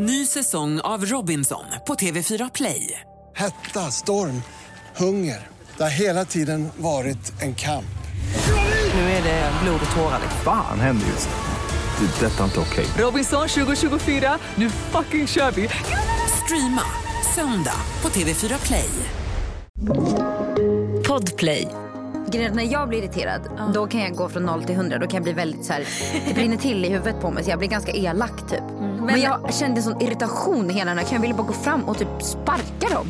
Ny säsong av Robinson på TV4 Play. Hetta, storm, hunger. Det har hela tiden varit en kamp. Nu är det blod och tårar. Fan händer just nu. Det. är Detta är inte okej. Robinson 2024, nu fucking kör vi! Streama söndag på TV4 Play. Podplay. Grejen när jag blir irriterad då kan jag gå från 0 till 100. Då kan jag bli väldigt så här, det brinner till i huvudet på mig så jag blir ganska elak typ. Men jag kände sån irritation hela den här Jag ville bara gå fram och typ sparka dem.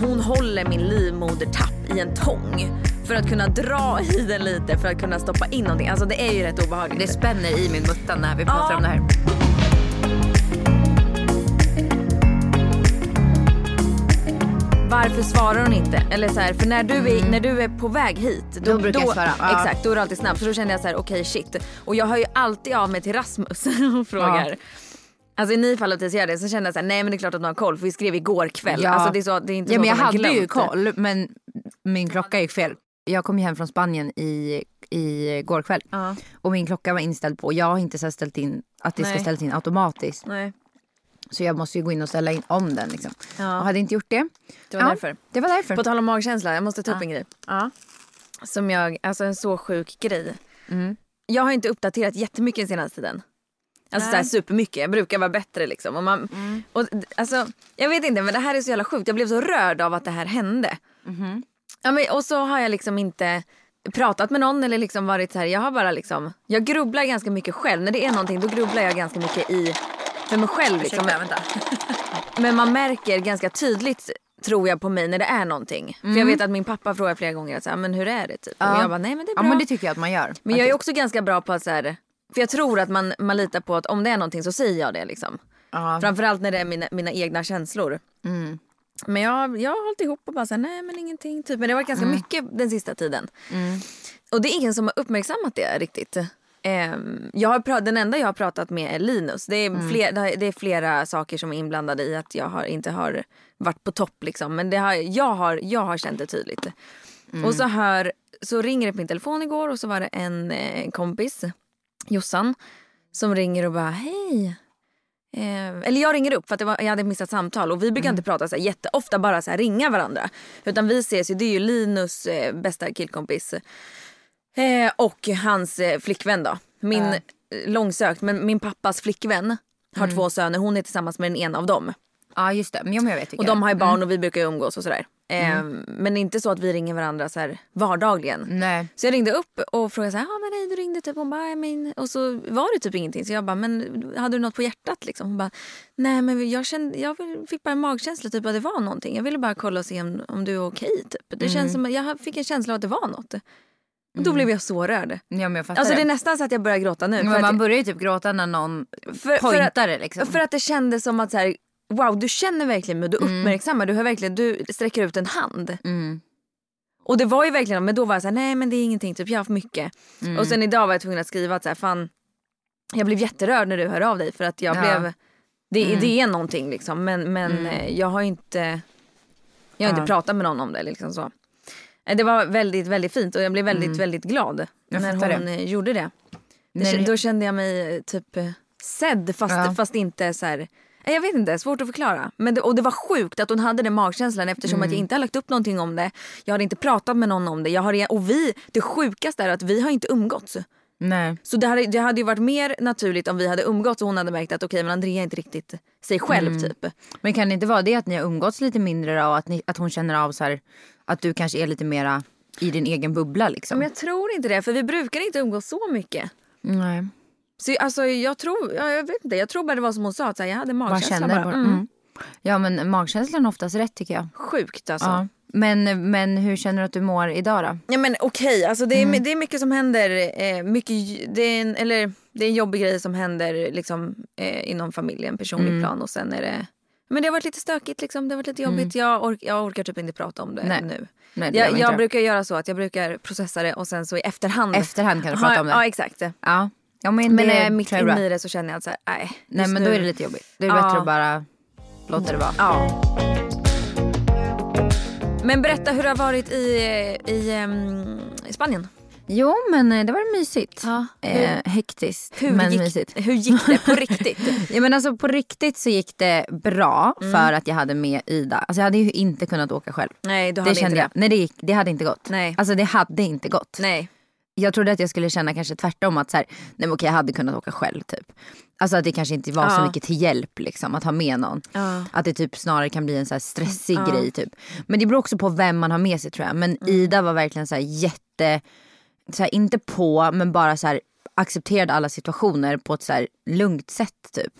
Hon håller min livmodertapp i en tång för att kunna dra i den lite för att kunna stoppa in någonting. Alltså det är ju rätt obehagligt. Det spänner i min mutta när vi pratar Ja. om det här. Varför svarar hon inte? Eller så här, för när du, är, när du är på väg hit. Då brukar jag svara, ja. Exakt, då är det alltid snabbt. Så då kände jag så här, okej shit. Och jag hör ju alltid av mig till Rasmus och frågar. Ja. Alltså i ni fall att jag gör det så kände jag så här, nej men det är klart att du har koll för vi skrev igår kväll. Ja. Alltså det är, så, det är inte Ja, så men jag hade ju koll men min klocka gick fel. Jag kom ju hem från Spanien i, i går kväll Ja. och min klocka var inställd på, jag har inte så ställt in att det ska Nej. ställas in automatiskt. Nej, Så jag måste ju gå in och ställa in om den liksom. Ja. Och hade inte gjort det. det var Ja, därför. Det var därför. På tal om magkänsla, jag måste ta upp Ja. en grej. ja. Som jag, alltså en så sjuk grej. Mm. Jag har inte uppdaterat jättemycket den senaste tiden. Alltså såhär supermycket, jag brukar vara bättre liksom. Och man, Mm. och, alltså, jag vet inte men det här är så jävla sjukt. Jag blev så rörd av att det här hände. Mhm. Ja, men, och så har jag liksom inte pratat med någon eller liksom varit så här. Jag har bara liksom, jag grubblar ganska mycket själv. När det är någonting då grubblar jag ganska mycket i, för mig själv liksom. Men man märker ganska tydligt tror jag på mig när det är någonting. För jag vet att min pappa frågar flera gånger så här, men hur är det typ? Och Mm. Ja. jag bara nej men det är ja bra. men det tycker jag att man gör. Men jag är också ganska bra på att så här, för jag tror att man, man litar på att om det är någonting så säger jag det liksom. ja. Framförallt när det är mina, mina egna känslor. Mm. Men jag, jag har hållit ihop och bara såhär, nej men ingenting. Typ. Men det har varit ganska Mm. mycket den sista tiden. Och det är ingen som har uppmärksammat det riktigt. Ehm, jag har den enda jag har pratat med är Linus. Det är, Mm. fler, det är flera saker som är inblandade i att jag har, inte har varit på topp. Liksom. Men det har, jag, har, jag har känt det tydligt. Mm. Och så, hör, så ringer det på min telefon igår och så var det en eh, kompis, Jossan, som ringer och bara hej. Eh, eller jag ringer upp för att var, jag hade missat samtal och vi brukar inte prata så här jätteofta bara så ringa varandra. Utan vi ses ju, det är ju Linus eh, bästa killkompis eh, och hans eh, flickvän då. Min, eh, långsökt, men min pappas flickvän har två söner, hon är tillsammans med den ena av dem. Ja just det, men jag, vet vilka Och de har ju är. barn och vi brukar umgås och sådär. Eh, Men inte så att vi ringer varandra så här vardagligen. Nej. Så jag ringde upp och frågade så här, ja men hej du ringde typ. Hon bara, "Ja, men... Och så var det typ ingenting. Så jag bara, men hade du något på hjärtat liksom? Hon bara, nej men jag, kände, jag fick bara en magkänsla typ att det var någonting. Jag ville bara kolla och se om, om du är okej typ. Det känns som jag fick en känsla av att det var något. Och då blev jag så rörd. Ja men jag fattar Alltså det är det. nästan så att jag börjar gråta nu. för Men man börjar ju typ gråta när någon för, för, pointar det att, liksom. för att det kändes som att så här, wow du känner verkligen mig, du uppmärksammar, du, verkligen, du sträcker ut en hand. Mm. Och det var ju verkligen, men då var jag såhär, nej men det är ingenting, typ jag har haft mycket. Mm. Och sen idag var jag tvungen att skriva att så här, fan, jag blev jätterörd när du hörde av dig för att jag Ja. blev, det, det är någonting liksom men, men eh, jag har inte, jag har Ja. inte pratat med någon om det liksom så. Eh, Det var väldigt, väldigt fint och jag blev väldigt, väldigt glad Jag när hon det. eh, gjorde det. det. Då kände jag mig typ sedd fast, Ja. fast inte så här. Jag vet inte, svårt att förklara. Men det, och det var sjukt att hon hade den magkänslan eftersom Mm. att jag inte har lagt upp någonting om det. Jag har inte pratat med någon om det. Jag har, och vi, det sjukaste är att vi har inte umgåtts. Nej. Så det hade, det hade ju varit mer naturligt om vi hade umgåtts och hon hade märkt att okej men Andrea är inte riktigt sig själv Mm. typ. Men kan det inte vara det att ni har umgåtts lite mindre och att, ni, att hon känner av så här att du kanske är lite mera i din egen bubbla liksom? Men jag tror inte det för vi brukar inte umgås så mycket. Nej. Så alltså jag tror, ja, jag vet inte, jag tror bara det var som hon sa att så här, jag hade magkänsla känner bara. bara. Mm. Mm. Ja men magkänslan är oftast rätt tycker jag. Sjukt alltså. Ja. Men, men hur känner du att du mår idag då? Ja men okej, alltså det, är, det är mycket som händer. Eh, mycket, det, är en, eller, det är en jobbig grej som händer liksom, eh, inom familjen, personlig plan. Och sen är det... Men det har varit lite stökigt, liksom. det har varit lite jobbigt. Jag, ork, jag orkar typ inte prata om det Nej. nu. Nej, det jag jag brukar göra så att jag brukar processa det och sen så i efterhand. Efterhand kan du prata om det. Ja exakt. Ja. Ja men, Men det mitt tror jag är bra. inne i det så känner jag att så här, nej. Nej men nu- då är det lite jobbigt. Det är Ja. bättre att bara låta det vara. Ja. Men berätta hur det har varit i, i, ehm, i Spanien. Jo men eh, det var mysigt. Ja. Eh, hektiskt Hur, men gick, mysigt. hur gick det på riktigt? Ja, men alltså, på riktigt så gick det bra för att jag hade med Ida. Alltså, jag hade ju inte kunnat åka själv. Nej, du Det hade kände inte jag. Nej det, gick, det hade inte gått. Nej. Alltså det hade inte gått. Nej. Jag trodde att jag skulle känna kanske tvärtom att så här, nej men okej jag hade kunnat åka själv typ. Alltså att det kanske inte var så Ja. mycket till hjälp liksom att ha med någon. Ja. Att det typ snarare kan bli en så här stressig Ja. grej typ. Men det beror också på vem man har med sig tror jag. Men Ida var verkligen så här jätte, så här, inte på men bara så här accepterade alla situationer på ett så här lugnt sätt typ.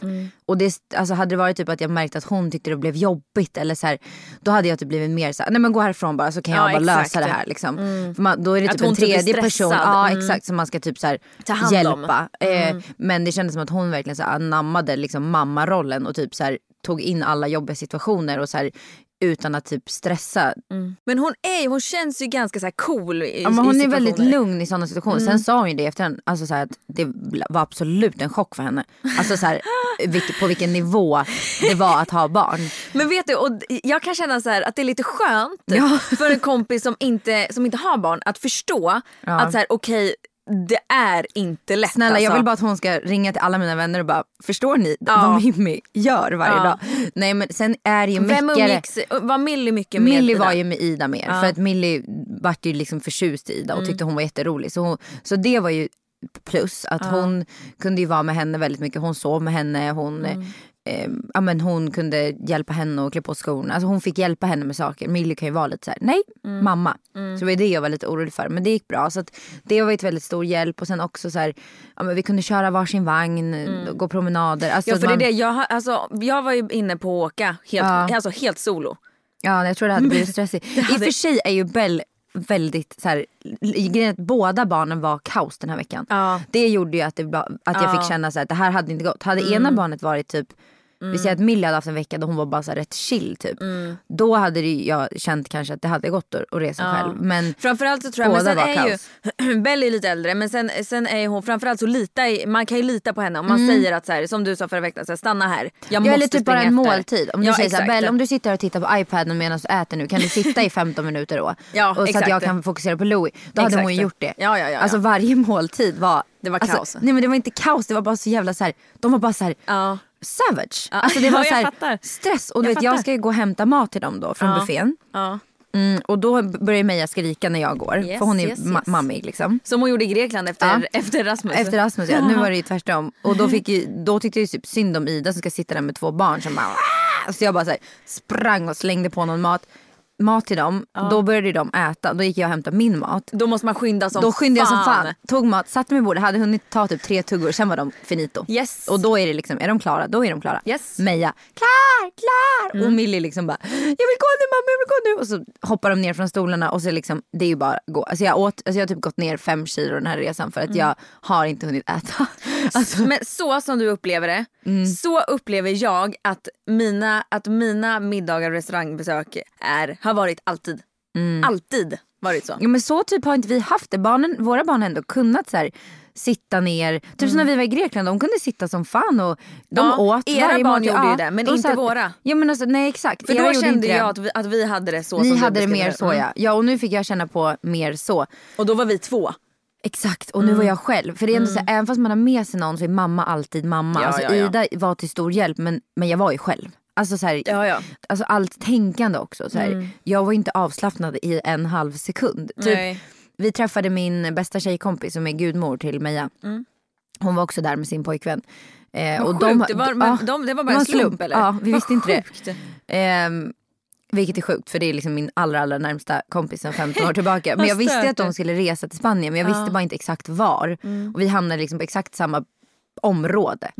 Och det, alltså hade det varit typ att jag märkte att hon tyckte det blev jobbigt eller så här, då hade jag typ blivit mer så här, nej men gå härifrån bara så kan jag Ja, bara lösa det här liksom. För man, då är det typ en typ tredje person, ja Mm. exakt som man ska typ så här Ta hand om. hjälpa. Eh, men det kändes som att hon verkligen så här anammade liksom mammarollen och typ så här tog in alla jobbiga situationer och så här utan att typ stressa. Men hon, är, hon känns ju ganska så cool i, Ja, men hon är väldigt lugn i sådana situationer. Sen sa hon ju det efterhand, alltså så att det var absolut en chock för henne. Alltså så här, på vilken nivå det var att ha barn. Men vet du, och jag kan känna så att det är lite skönt Ja. för en kompis som inte, som inte har barn att förstå Ja. att så här, okej det är inte lätt Snälla alltså. jag vill bara att hon ska ringa till alla mina vänner och bara, förstår ni Ja. vad Mimmi gör varje Ja. dag? Nej men sen är det ju Vem umgicks, var Millie mycket med Millie var ju med Ida mer. Ja. För att Millie vart ju liksom förtjust i Ida och tyckte hon var jätterolig. Så, hon, så det var ju plus. Att hon kunde ju vara med henne väldigt mycket. Hon sov med henne. Hon, eh, ja, men hon kunde hjälpa henne att klä på skorna. Alltså hon fick hjälpa henne med saker. Millie kan ju vara lite så här: nej mamma. Så det var det jag var lite orolig för. Men det gick bra. Så det var ett väldigt stor hjälp. Och sen också så här, ja, men vi kunde köra varsin vagn, gå promenader. Alltså Ja för det är man- det, jag, alltså, jag var ju inne på att åka helt, Ja. alltså, helt solo. Ja, jag tror det hade blivit stressigt. I och för sig är ju Bell väldigt så här, grejen att båda barnen var kaos den här veckan. Ja. Det gjorde ju att, det, att jag Ja. fick känna så här, att det här hade inte gått. Hade ena barnet varit typ Vi säger att Millie hade haft en vecka då hon var bara så här rätt chill typ. Då hade jag känt kanske att det hade gått att, att resa Ja. själv. Men Framförallt så tror jag, men sen är ju, Belle är lite äldre men sen, sen är hon framförallt så lita i, man kan ju lita på henne om man säger att så här, som du sa förra veckan, så här, stanna här. Jag Ja, måste typ bara en efter. måltid. Om du Ja, säger såhär, exakt. Bell om du sitter här och tittar på iPaden medan du äter nu, kan du sitta i 15 minuter då? Ja, och så att exakt. jag kan fokusera på Louis. Då hade hon ju Exakt. gjort det. Ja, ja, ja. Alltså varje måltid var... Det var alltså, kaos. Nej men det var inte kaos, det var bara så jävla så här. de var bara så här Ja. Savage. Ja. Alltså det var så här, stress. Och du Jag vet jag ska ju gå och hämta mat till dem då från Ja. buffén. Ja. Mm, och då börjar Meja skrika när jag går. Yes, för hon är yes, ma- yes. mammig liksom. Som hon gjorde i Grekland efter, Ja. efter Rasmus. Efter Rasmus ja, nu var det ju tvärtom. Och då, fick ju, då tyckte jag ju typ synd om Ida som ska sitta där med två barn som bara! Så jag bara så här, sprang och slängde på någon mat, mat till dem. Då började de äta, då gick jag och hämtade min mat. Då måste man skynda som Då skyndade jag som fan. fan, tog mat, satte mig vid bordet, hade hunnit ta typ tre tuggor, sen var de finito. Yes. Och då är det liksom, är de klara, då är de klara. Yes. Mm. Meja, klar, klar! Och Millie liksom bara, jag vill gå nu mamma, jag vill gå nu. Och så hoppar de ner från stolarna och så liksom, det är ju bara gå. Alltså jag, åt, alltså jag har typ gått ner fem kilo den här resan för att Mm. jag har inte hunnit äta. Alltså, Men så som du upplever det, Mm. så upplever jag att mina, att mina middagar och restaurangbesök är, har varit alltid. Mm. Alltid varit så. ja, men så typ har inte vi haft det. Barnen, våra barn har ändå kunnat så här, sitta ner. Typ som när vi var i Grekland, de kunde sitta som fan och de Mm. Ja, åt era varje barn gjorde ju det, men de inte satt- våra. Ja men alltså, nej exakt. För Era då kände jag att vi, att vi hade det så Ni hade det mer så Mm. ja. Ja och nu fick jag känna på mer så. Och då var vi två. Exakt och Mm. nu var jag själv. För det är ändå så här, även fast man har med sig någon så är mamma alltid mamma. Ja, alltså, ja, ja. Ida var till stor hjälp men, men jag var ju själv. Alltså, så här, Ja, ja. alltså allt tänkande också. Så här. Jag var inte avslappnad i en halv sekund. Typ, Nej. vi träffade min bästa tjejkompis som är gudmor till Meja. Hon var också där med sin pojkvän. Eh, och sjukt, det var- men de- det var bara en slump, eller? Ja, vi Vad visste inte sjukt. det. Ehm, vilket är sjukt för det är liksom min allra, allra närmsta kompis sedan 15 år tillbaka. Men jag visste att de skulle resa till Spanien men jag visste bara inte exakt var. Och vi hamnade liksom på exakt samma område.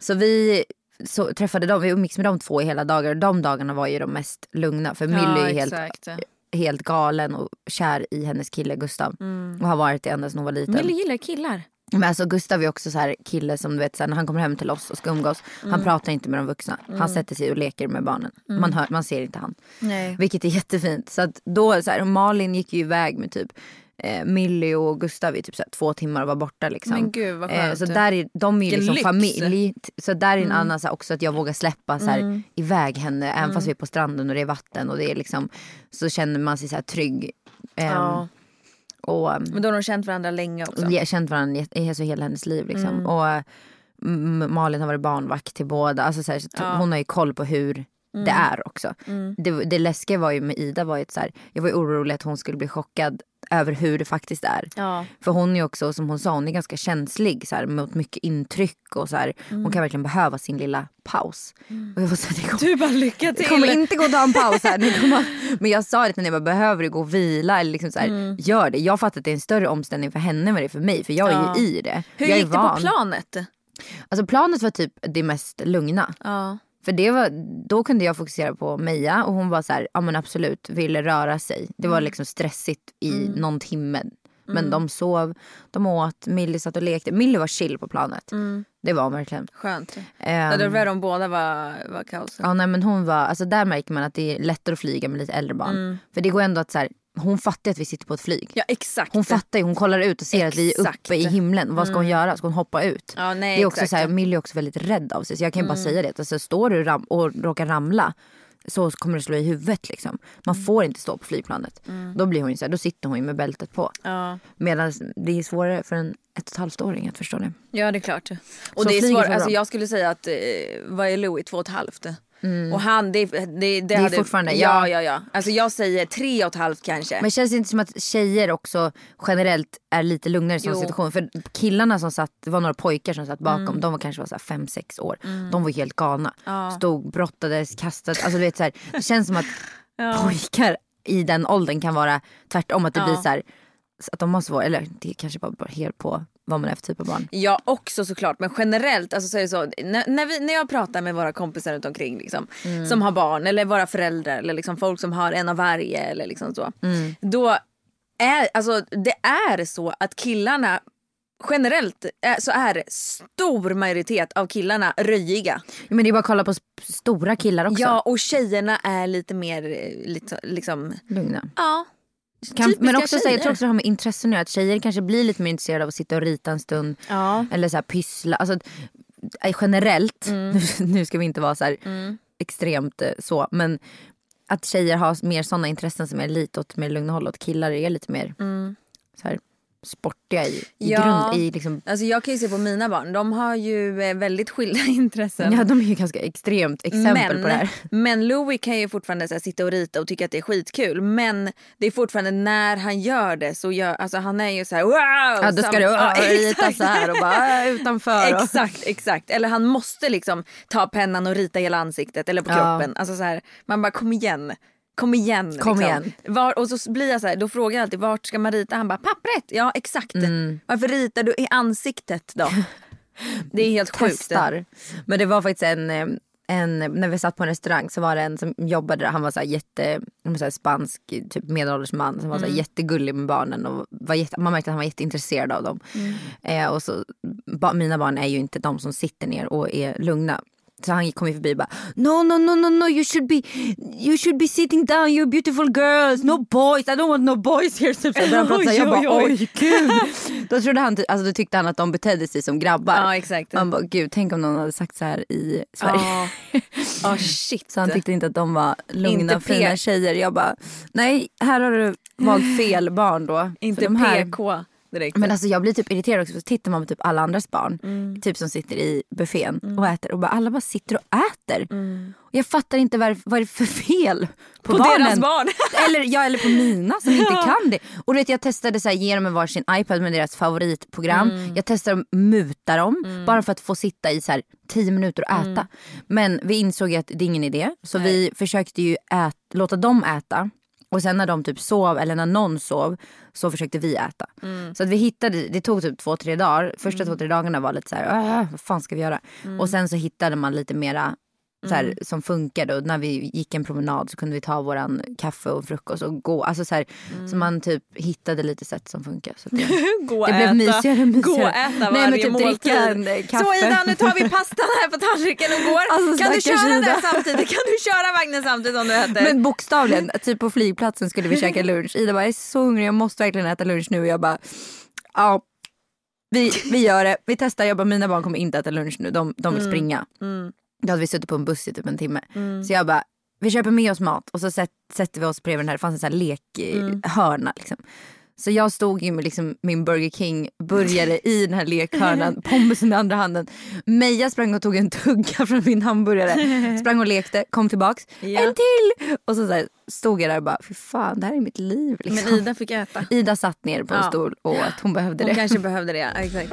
Så vi så träffade dem, vi umgicks med de två i hela dagar. De dagarna var ju de mest lugna för Millie är ju helt, exakt. helt galen och kär i hennes kille Gustav. Och har varit det ända sedan hon var liten. Millie gillar killar. Men alltså Gustav är också så här kille som du vet så här, när han kommer hem till oss och ska umgås. Han pratar inte med de vuxna. Han sätter sig och leker med barnen. Man, hör, man ser inte han. Nej. Vilket är jättefint. Så att då så här, Malin gick ju iväg med typ eh, Millie och Gustav i typ så två timmar och var borta liksom. Men gud, vad skönt. så där är, de är ju liksom familj. Så där är en annan så här, också att jag vågar släppa så här, iväg henne. Även fast vi är på stranden och det är vatten och det är liksom så känner man sig så här trygg. Ehm, Ja. Och, um, Men då har de känt varandra länge också. har känt varandra i- alltså hela hennes liv. Liksom. Mm. Och mm, Malin har varit barnvakt till båda. Alltså, så här, så Ja. Mm. Hon har ju koll på hur det är också. Det, det läskiga var ju med Ida var ju så här, jag var ju orolig att hon skulle bli chockad över hur det faktiskt är. Ja. För hon är också, som hon sa, hon är ganska känslig så här, mot mycket intryck och så här. Mm. Hon kan verkligen behöva sin lilla paus. Och jag var så här, det kommer, Du bara lycka det till. kommer inte gå att ta en paus här. Kommer, men jag sa det till henne, behöver du gå och vila? Eller liksom så här, Gör det. Jag fattar att det är en större omställning för henne än vad det är för mig. För jag är Mm. Ja. ju i det. Hur jag gick det på planet? Alltså planet var typ det mest lugna. Ja. För det var, då kunde jag fokusera på Meja och hon var så här, ja men absolut, ville röra sig. Det var liksom stressigt i någon timme. Men de sov, de åt, Millie satt och lekte. Millie var chill på planet. Det var hon verkligen. Skönt. Ja, det var de båda var, var kaos. ja, nej, men hon var, alltså där märker man att det är lättare att flyga med lite äldre barn. För det går ändå att så här, hon fattar att vi sitter på ett flyg. Ja exakt. Hon fattar ju, hon kollar ut och ser att vi är Exakt. uppe i himlen. Vad ska hon göra? Ska hon hoppa ut? Ja, nej, det är också exakt. så här, Millie är också väldigt rädd av sig. Så jag kan ju bara säga det. Alltså, står du ram- och råkar ramla så kommer det slå i huvudet. Liksom. Man får inte stå på flygplanet. Då, blir hon ju så här, då sitter hon ju med bältet på. Ja. Medan det är svårare för en ett och ett halvt åring att förstå det. ja det är klart. Och Så det är var alltså, jag skulle säga att eh, vad är Louis, två och ett halvt? Och han, det, det, det, det är hade, fortfarande- ja. ja. ja ja Alltså jag säger tre och ett halvt kanske. Men känns det inte som att tjejer också generellt är lite lugnare i sådana Jo. situationer? För killarna som satt, det var några pojkar som satt bakom, de var kanske var så fem sex år. De var helt galna. Stod, brottades, kastade. Alltså du vet så här, det känns som att pojkar i den åldern kan vara tvärtom. Att det blir så här, att de har svårt, eller det kanske bara helt på vad man är för typ av barn. Ja också såklart men generellt alltså så är det så när, när, vi, när jag pratar med våra kompisar runt omkring liksom, som har barn eller våra föräldrar eller liksom folk som har en av varje eller liksom så. Då är alltså det är så att killarna generellt så är stor majoritet av killarna röjiga. Ja, men det är bara att kolla på stora killar också. Ja och tjejerna är lite mer eh, lite, liksom Lugna. ja. Kan, men också så här, jag tjejer. tror också det har med intressen att göra. Att tjejer kanske blir lite mer intresserade av att sitta och rita en stund. Ja. Eller så här pyssla. Alltså, eh, generellt, Mm. nu, ska vi inte vara så här extremt eh, så. Men att tjejer har mer sådana intressen som är lite åt mer lugna håll. Och att killar är lite mer så här, sportiga i, i. Ja. grund. I liksom, Alltså jag kan ju se på mina barn, de har ju eh, väldigt skilda intressen. ja, de är ju ganska extremt exempel men, på det här. men Louis kan ju fortfarande så här, sitta och rita och tycka att det är skitkul. Men det är fortfarande när han gör det så gör, alltså han är ju så här wow! Ja, då ska det Ja, ja, rita så här och bara utanför. Och, Exakt, exakt. Eller han måste liksom ta pennan och rita hela ansiktet eller på Ja. kroppen. Alltså så här, man bara kom igen. Kom igen. Kom liksom. igen. Var, och så blir jag så här, då frågar jag alltid vart ska man rita? Han bara pappret. Ja exakt. Mm. Varför ritar du i ansiktet då? Det är helt sjukt. testar. Men det var faktiskt en, eh, en, när vi satt på en restaurang så var det en som jobbade där. Han var så här jätte, så här spansk typ medelålders man som var så här jättegullig med barnen. Och var jätte, man märkte att han var jätteintresserad av dem. Eh, och så, ba, mina barn är ju inte de som sitter ner och är lugna. Så han kom förbi och bara No no no no no you should be You should be sitting down you're beautiful girls No boys I don't want no boys here typ så så här. Jag Oj, bara oj, oj. oj gud Då trodde han, alltså då tyckte han att de betedde sig som grabbar Ja exakt. man bara, gud tänk om någon hade sagt så här i Sverige. Ja Ja, shit. Så han tyckte inte att de var lugna Inte fina tjejer. Jag bara, nej här har du valt fel barn då. Inte de här, PK direkt. men alltså jag blir typ irriterad också så tittar man på typ alla andras barn. Mm. Typ som sitter i buffén och äter och bara, alla bara sitter och äter. Mm. Och jag fattar inte vad, vad är det för fel på, På barnen. deras barn. eller, ja, eller på mina som inte kan det. Och du vet jag testade så här, ge dem en varsin iPad med deras favoritprogram. Mm. Jag testade att muta dem bara för att få sitta i så här, tio minuter och Mm. äta. Men vi insåg att det är ingen idé. Så vi försökte ju ät, låta dem äta. Och sen när de typ sov eller när någon sov så försökte vi äta. Mm. Så att vi hittade, det tog typ två tre dagar. Första två tre dagarna var lite så här, "Åh, vad fan ska vi göra? Mm. Och sen så hittade man lite mera så här, som funkade och när vi gick en promenad så kunde vi ta våran kaffe och frukost och gå. Alltså så, här, så man typ hittade lite sätt som funkar. Så det, Gå det blev äta. mysigare och mysigare. Gå och äta Nej, varje men typ måltid. dricka en eh, kaffe. Så Ida, nu tar vi pastan här på tallriken och går. Alltså, kan du köra Ida. samtidigt? Kan du köra vagnen samtidigt som du äter? Men bokstavligen, typ på flygplatsen skulle vi käka lunch. Ida bara, jag är så hungrig, jag måste verkligen äta lunch nu. Och jag bara, ja, vi, vi gör det. Vi testar. Jag bara, mina barn kommer inte äta lunch nu, de, de vill springa. Då hade vi suttit på en buss i typ en timme. Så jag bara, vi köper med oss mat och så sätt, sätter vi oss bredvid den här, det fanns en sån här lekhörna. Liksom. Så jag stod ju med liksom min Burger King burgare i den här lekhörnan, pommesen i andra handen. Meja sprang och tog en tugga från min hamburgare, sprang och lekte, kom tillbaks, Ja. en till! Och så, så här, stod jag där och bara, fy fan det här är mitt liv. Liksom. Men Ida fick äta. Ida satt ner på en Ja. stol och att hon behövde Hon det. kanske behövde det. Ja, exakt.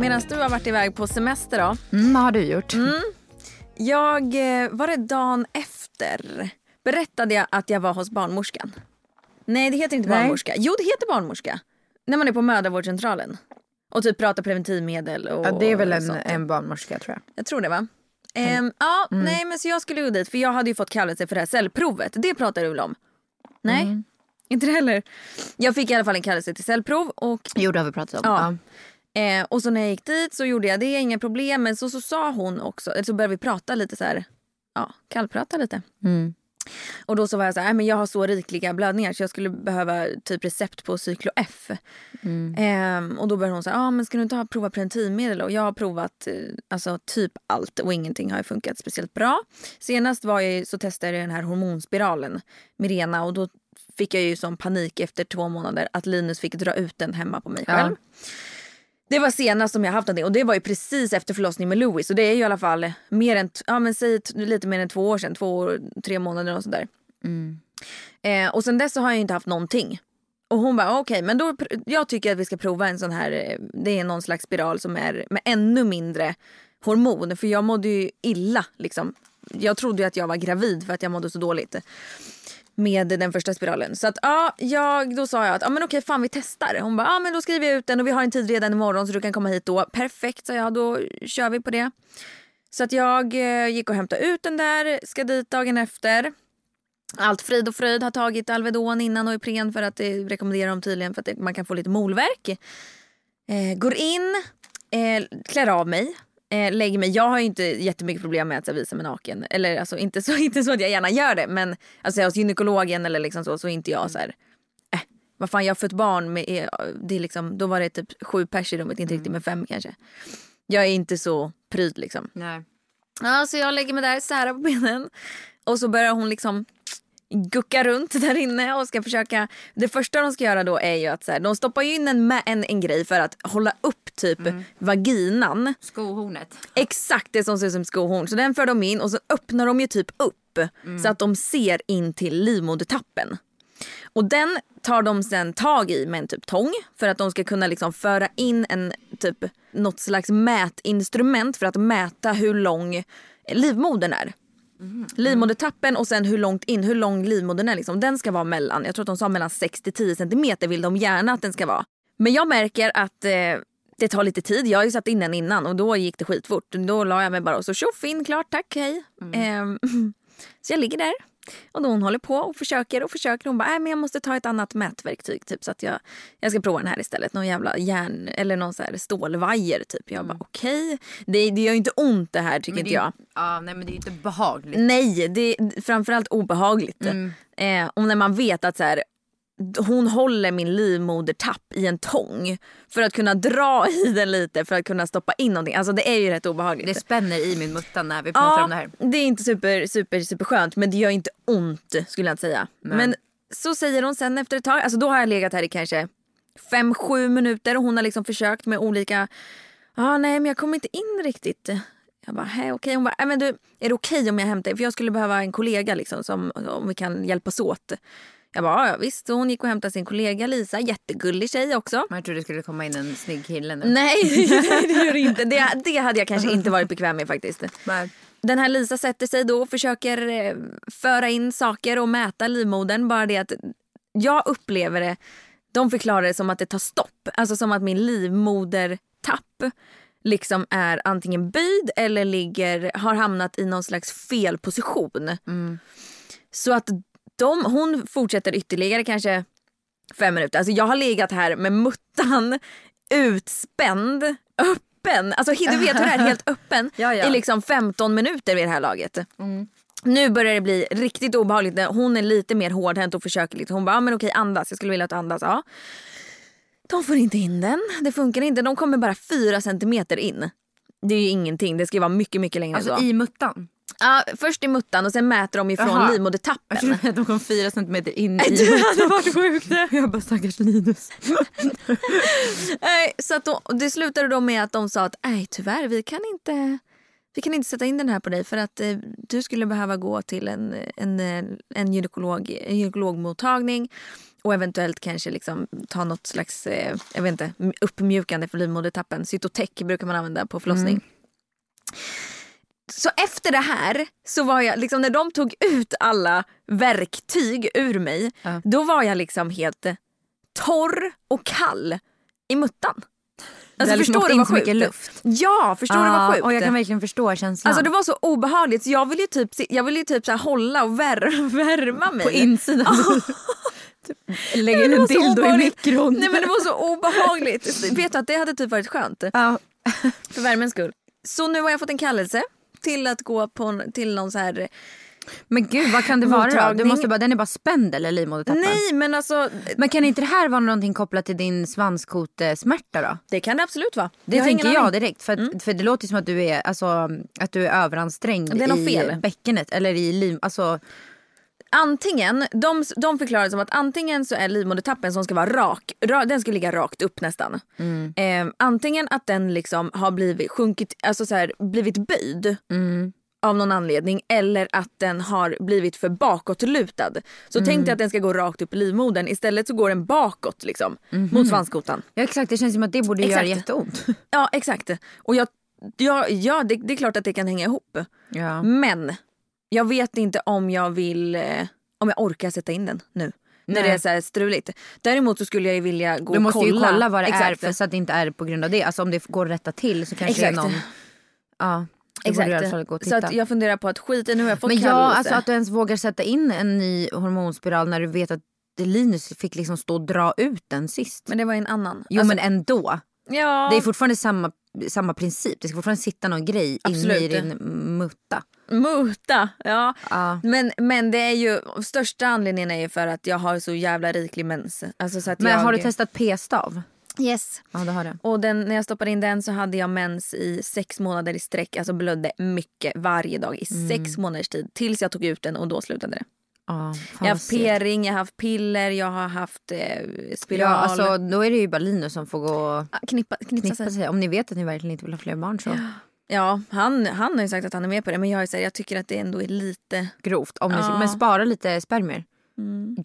Medan du har varit iväg på semester då. Mm, vad har du gjort? Jag, eh, var det dagen efter? Berättade jag att jag var hos barnmorskan? Nej det heter inte Nej. barnmorska. Jo det heter barnmorska. När man är på mödravårdscentralen. Och typ pratar preventivmedel och Ja, det är väl en, en barnmorska tror jag. Jag tror det va? Ehm, ja, nej men så jag skulle gå dit för jag hade ju fått kallelse för det här cellprovet. Det pratar du väl om? Nej, inte det heller. Jag fick i alla fall en kallelse till cellprov och Jo det har vi pratat om. Ja. Eh, och så när jag gick dit så gjorde jag det, inga problem. Men så, så sa hon också, så började vi prata lite så här, ja, kallprata lite. Mm. Och då så var jag så här, "Nej, men jag har så rikliga blödningar så jag skulle behöva typ recept på Cyklo F. Ehm, och då började hon säga, ah, men ska du inte ha prova preventivmedel? Och jag har provat eh, alltså, typ allt och ingenting har funkat speciellt bra. Senast var jag, så testade jag den här hormonspiralen, Mirena, och då fick jag ju sån panik efter två månader att Linus fick dra ut den hemma på mig Ja. Det var senast som jag haft det och det var ju precis efter förlossningen med Louis. Så det är ju i alla fall mer än, ja men säg lite mer än två år sedan, två år, tre månader och sådär. Eh, och sen dess så har jag ju inte haft någonting. Och hon bara okej men då, jag tycker att vi ska prova en sån här, eh, det är någon slags spiral som är med ännu mindre hormon. För jag mådde ju illa liksom. Jag trodde ju att jag var gravid för att jag mådde så dåligt med den första spiralen. Så att ja, jag, då sa jag att ja, men okej fan vi testar. Hon bara ja men då skriver jag ut den och vi har en tid redan imorgon så du kan komma hit då. Perfekt sa jag, då kör vi på det. Så att jag eh, gick och hämtade ut den där, ska dit dagen efter. Allt frid och fröjd har tagit Alvedon innan och Ipren för att eh, det rekommenderar de tydligen för att det, man kan få lite molverk. Eh, går in, eh, klär av mig, eh, lägger mig. Jag har ju inte jättemycket problem med att här, visa mig naken. Eller alltså inte så, inte så att jag gärna gör det men alltså, hos gynekologen eller liksom så, så är inte jag så här. Eh, vad fan jag har fött barn med, eh, det är liksom, då var det typ sju pers i rummet, inte riktigt med fem kanske. Jag är inte så pryd liksom. Nej. Ja, så jag lägger mig där, särar på benen. Och så börjar hon liksom gucka runt där inne och ska försöka. Det första de ska göra då är ju att så här, de stoppar in en, en, en grej för att hålla upp typ vaginan. Skohornet. Exakt det som ser ut som skohorn. Så den för de in och så öppnar de ju typ upp så att de ser in till livmodertappen. Och den tar de sen tag i med en typ tång för att de ska kunna liksom föra in en typ något slags mätinstrument för att mäta hur lång livmodern är. Livmodertappen och sen hur långt in, hur lång livmodern är. Liksom. Den ska vara mellan, jag tror att de sa mellan 6 till 10 centimeter vill de gärna att den ska vara. Men jag märker att eh, det tar lite tid. Jag har ju satt in den innan och då gick det skitfort. Då la jag mig bara och så tjoff in, klart, tack, hej. Ehm, så jag ligger där. Och då hon håller på och försöker och försöker. Hon bara, nej men jag måste ta ett annat mätverktyg typ så att jag, jag ska prova den här istället. Någon jävla järn eller någon så här stålvajer typ. Jag bara okej. Det, det gör ju inte ont det här tycker inte jag. Ja, nej men det är ju inte behagligt. Nej, det är framförallt obehagligt. Eh, och när man vet att så här, hon håller min livmodertapp i en tång för att kunna dra i den lite för att kunna stoppa in någonting. Alltså det är ju rätt obehagligt. Det spänner i min mutta när vi pratar ja, om det här. det är inte super, super, super skönt men det gör inte ont skulle jag inte säga. Men så säger hon sen efter ett tag, alltså då har jag legat här i kanske 5-7 minuter och hon har liksom försökt med olika, ja ah, nej men jag kommer inte in riktigt. Jag bara, hej okej. Hon bara, "Nej, men du, är det okej om jag hämtar För jag skulle behöva en kollega liksom som, om vi kan hjälpas åt. Jag bara, "Ja, visst. Så hon gick och hämtade sin kollega Lisa, jättegullig tjej också. Men jag trodde det skulle komma in en snygg kille nu. Nej, det gör det inte. Det, det hade jag kanske inte varit bekväm med faktiskt. Nej. den här Lisa sätter sig då och försöker eh, föra in saker och mäta livmodern. Bara det att jag upplever det, de förklarar det som att det tar stopp. Alltså som att min livmodertapp liksom är antingen böjd eller ligger, har hamnat i någon slags fel position. Så att de, hon fortsätter ytterligare kanske fem minuter. Alltså jag har legat här med muttan utspänd, öppen. Alltså du vet hur det är, helt öppen Ja, ja. i liksom 15 minuter vid det här laget. Nu börjar det bli riktigt obehagligt hon är lite mer hårdhänt och försöker lite. Hon bara, ah, men okej andas, jag skulle vilja att du andas. Ja. De får inte in den, det funkar inte. De kommer bara fyra centimeter in. Det är ju ingenting, det ska ju vara mycket mycket längre än Alltså så. i muttan. Ja, först i muttan och sen mäter de ifrån livmodertappen. Jag trodde att de kom fyra centimeter in i det hade varit sjukt. Jag bara stackars Linus. Så att då, det slutade då med att de sa att nej tyvärr vi kan inte vi kan inte sätta in den här på dig för att eh, du skulle behöva gå till en, en, en, gynekolog, en gynekologmottagning och eventuellt kanske liksom ta något slags eh, jag vet inte, uppmjukande för livmodertappen. Cytotec brukar man använda på förlossning. Så efter det här, så var jag, liksom, när de tog ut alla verktyg ur mig, Ja. då var jag liksom helt torr och kall i muttan. Alltså, liksom förstår du vad sjukt? luft. Ja, förstår du vad sjukt? Och jag kan verkligen förstå känslan. Alltså det var så obehagligt så jag ville ju typ, jag ville typ så här hålla och vär, värma mig. på insidan. Lägga in en dildo i mikron. Nej men det var så obehagligt. Vet du att det hade typ varit skönt? Ja. För värmens skull. Så nu har jag fått en kallelse till att gå på en, till någon så här... Men gud vad kan det vara då? Du måste bara, den är bara spänd eller livmodertappen? Nej men alltså Men kan inte det här vara någonting kopplat till din svanskotesmärta då? det kan det absolut vara. Det Jag tänker jag direkt. För, att, för det låter som att du är, alltså, att du är överansträngd i fel. bäckenet. Eller i liv... Alltså, Antingen, de, de förklarar det som att antingen så är livmodertappen som ska vara rak, ra, den ska ligga rakt upp nästan. Mm. Eh, antingen att den liksom har blivit, sjunkit, alltså så här, blivit böjd Mm. av någon anledning eller att den har blivit för bakåtlutad. Så Mm. tänk dig att den ska gå rakt upp i livmodern istället så går den bakåt liksom mot svanskotan. ja exakt, det känns som att det borde göra Exakt. jätteont. Ja exakt. Och jag, ja, ja det, det är klart att det kan hänga ihop. Ja. Men jag vet inte om jag vill, eh, om jag orkar sätta in den nu. När Nej. det är så här struligt. Däremot så skulle jag ju vilja gå Du måste och kolla. ju kolla vad det är Exakt. för, så att det inte är på grund av det. Alltså om det går att rätta till så kanske det är Exakt. någon... Ja, Exakt. och Så att jag funderar på att skita nu har jag fått Men ja, kallelse. alltså att du ens vågar sätta in en ny hormonspiral när du vet att Linus fick liksom stå och dra ut den sist. Men det var ju en annan. jo Alltså, men ändå. Ja. Det är fortfarande samma, samma princip. Det ska fortfarande sitta någon grej inne i Absolut. din mutta. Muta, ja. Ja. Men, men det är ju, största anledningen är ju för att jag har så jävla riklig mens. Alltså så att Men jag, har du testat p-stav? Yes. Ja det har du. Och den, när jag stoppade in den så hade jag mens i sex månader i sträck. Alltså blödde mycket varje dag i Mm. sex månaders tid. Tills jag tog ut den och då slutade det. Fan Jag har haft p-ring, jag har haft piller, jag har haft eh, spiral. Ja, alltså, då är det ju bara Linus som får gå och Ah, knippa, knippa sig. sig. Om ni vet att ni verkligen inte vill ha fler barn så Ja, han, han har ju sagt att han är med på det. Men jag, är så här, jag tycker att det ändå är lite... grovt. Om ni, Ja. Men spara lite spermier.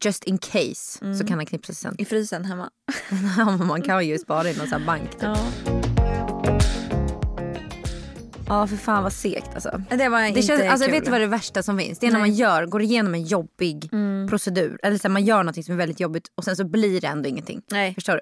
Just in case så kan han knipsa sig sen. I frysen hemma. Man kan ju spara i någon sån bank typ. Ja. Ja för fan vad segt alltså. Det var Det inte känns, alltså, kul. vet du vad det värsta som finns? Det är när Nej. man gör, går igenom en jobbig procedur. Eller så här, man gör något som är väldigt jobbigt och sen så blir det ändå ingenting. Nej. Förstår du?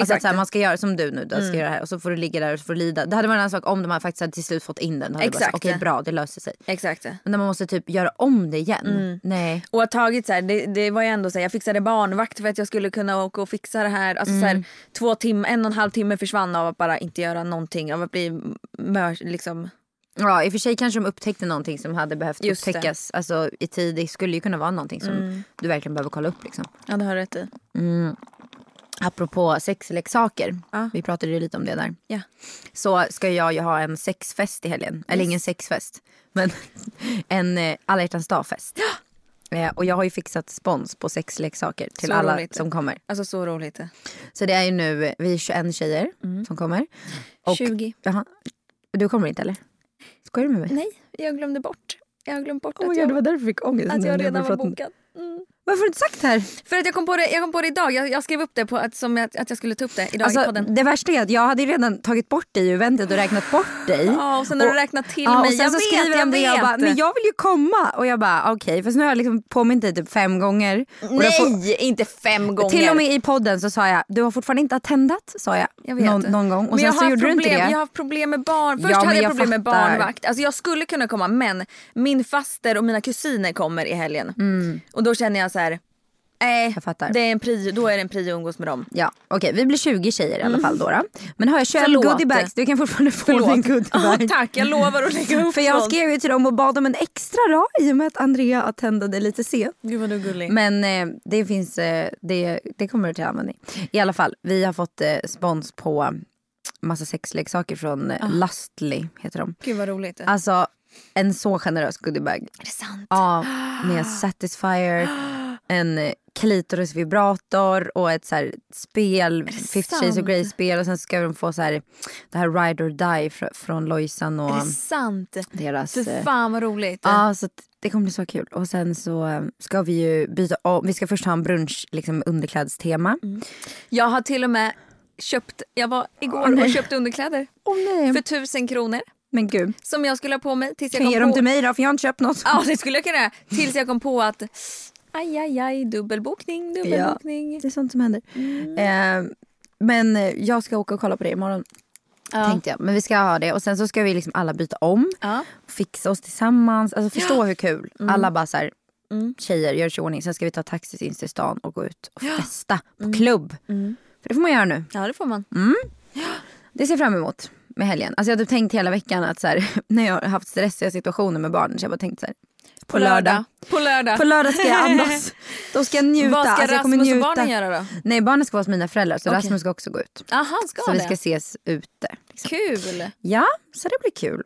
Alltså att Exakt. så här, man ska göra som du nu, du ska göra det här och så får du ligga där och så får du lida. Det hade varit en annan sak om de hade faktiskt hade till slut fått in den. Då det. Okej bra, det löser sig. Exakt. Men när man måste typ göra om det igen. Nej. Och tagit så här, det, det var ju ändå så här, jag fixade barnvakt för att jag skulle kunna åka och fixa det här. Alltså så här, två timmar, en och en halv timme försvann av att bara inte göra någonting. Av att bli mör, liksom. Ja i och för sig kanske de upptäckte någonting som hade behövt Just det. upptäckas alltså, i tid. Det skulle ju kunna vara någonting som du verkligen behöver kolla upp. Liksom. Ja det har rätt i. Apropå sexleksaker, Ja. vi pratade ju lite om det där. Ja. Så ska jag ju ha en sexfest i helgen. Eller ingen sexfest, men en eh, alla hjärtans dag-fest. Eh, och jag har ju fixat spons på sexleksaker till Så alla roligt. som kommer. Alltså så roligt. Så det är ju nu, vi är 21 tjejer som kommer. Och, 20. Jaha, du kommer inte eller? Skojar du med mig? Nej, jag glömde bort. Jag har glömt bort Oh att, God, det var jag, därför jag fick ångest. att jag redan var bokad. Mm. Varför har du inte sagt det här? För att jag kom på det, jag kom på det idag. Jag, jag skrev upp det på att, som jag, att jag skulle ta upp det idag i Alltså, podden. det värsta är att jag hade redan tagit bort dig ur eventet och räknat bort dig. Ja, och sen har du räknat till ja, mig. Och sen jag så vet, skriver jag det jag bara, men jag vill ju komma. Och jag bara okej, för nu har jag liksom påmint dig typ fem gånger. Jag får- Nej, inte fem gånger. Till och med i podden så sa jag, du har fortfarande inte attendat sa jag. Jag vet. Någon, någon gång. Och men sen jag så har gjorde problem, du inte det. Jag har haft problem med barn. Först Ja, hade jag jag problem med fattar. barnvakt. Alltså jag skulle kunna komma men min faster och mina kusiner kommer i helgen. Och då känner jag så här. Nej. Jag fattar. det är en prio, då är det en prio att umgås med dem. Ja, okej vi blir 20 tjejer i alla fall då. då. Men har jag 21 Förlåt. goodiebags, du kan fortfarande få din Ja, goodiebag. tack, jag lovar att lägga upp För jag sånt. skrev ju till dem och bad om en extra dag i och med att Andrea attendade lite sent. Gud vad du gullig. Men eh, det finns, eh, det, det kommer till användning. I alla fall, vi har fått eh, spons på massa sexleksaker från eh, Lustly, heter de. Gud vad roligt. Alltså en så generös goodiebag. är det sant? Ja, med Satisfyer, en klitorisvibrator och ett så här spel, 50 shades of? Grey-spel och sen ska de få så här, det här Ride or Die fr- från Lojsan och Är det sant? deras... För eh, fan vad roligt. Ja, så det kommer bli så kul. Och sen så eh, ska vi ju byta om. Vi ska först ha en brunch, liksom underklädstema. Mm. Jag har till och med köpt, jag var igår nej. och köpte underkläder Åh nej. för tusen kronor. Men gud. Som jag skulle ha på mig tills jag Kan kom ge dem till mig då för jag har inte köpt något. Ja det skulle jag kunna. Tills jag kom på att aj aj aj dubbelbokning, dubbelbokning. Det är sånt som händer. Eh, men eh, jag ska åka och kolla på det imorgon. Ja. Tänkte jag. Men vi ska ha det och sen så ska vi liksom alla byta om. Ja. Fixa oss tillsammans. Alltså förstå hur kul. Mm. Alla bara så här, tjejer gör sig i ordning. Sen ska vi ta taxi in till stan och gå ut och festa på klubb. För det får man göra nu. ja det får man. Det ser jag fram emot med helgen. Alltså jag hade tänkt hela veckan att så här, när jag har haft stressiga situationer med barnen så jag bara tänkt så här. På lördag. På lördag. På lördag ska jag andas. Då ska jag njuta. Vad ska alltså Rasmus och njuta. barnen göra då? Nej barnen ska vara hos mina föräldrar så Okej. Rasmus ska också gå ut. Ja han ska Så vi det. ska ses ute. Liksom. Kul. Ja, så det blir kul.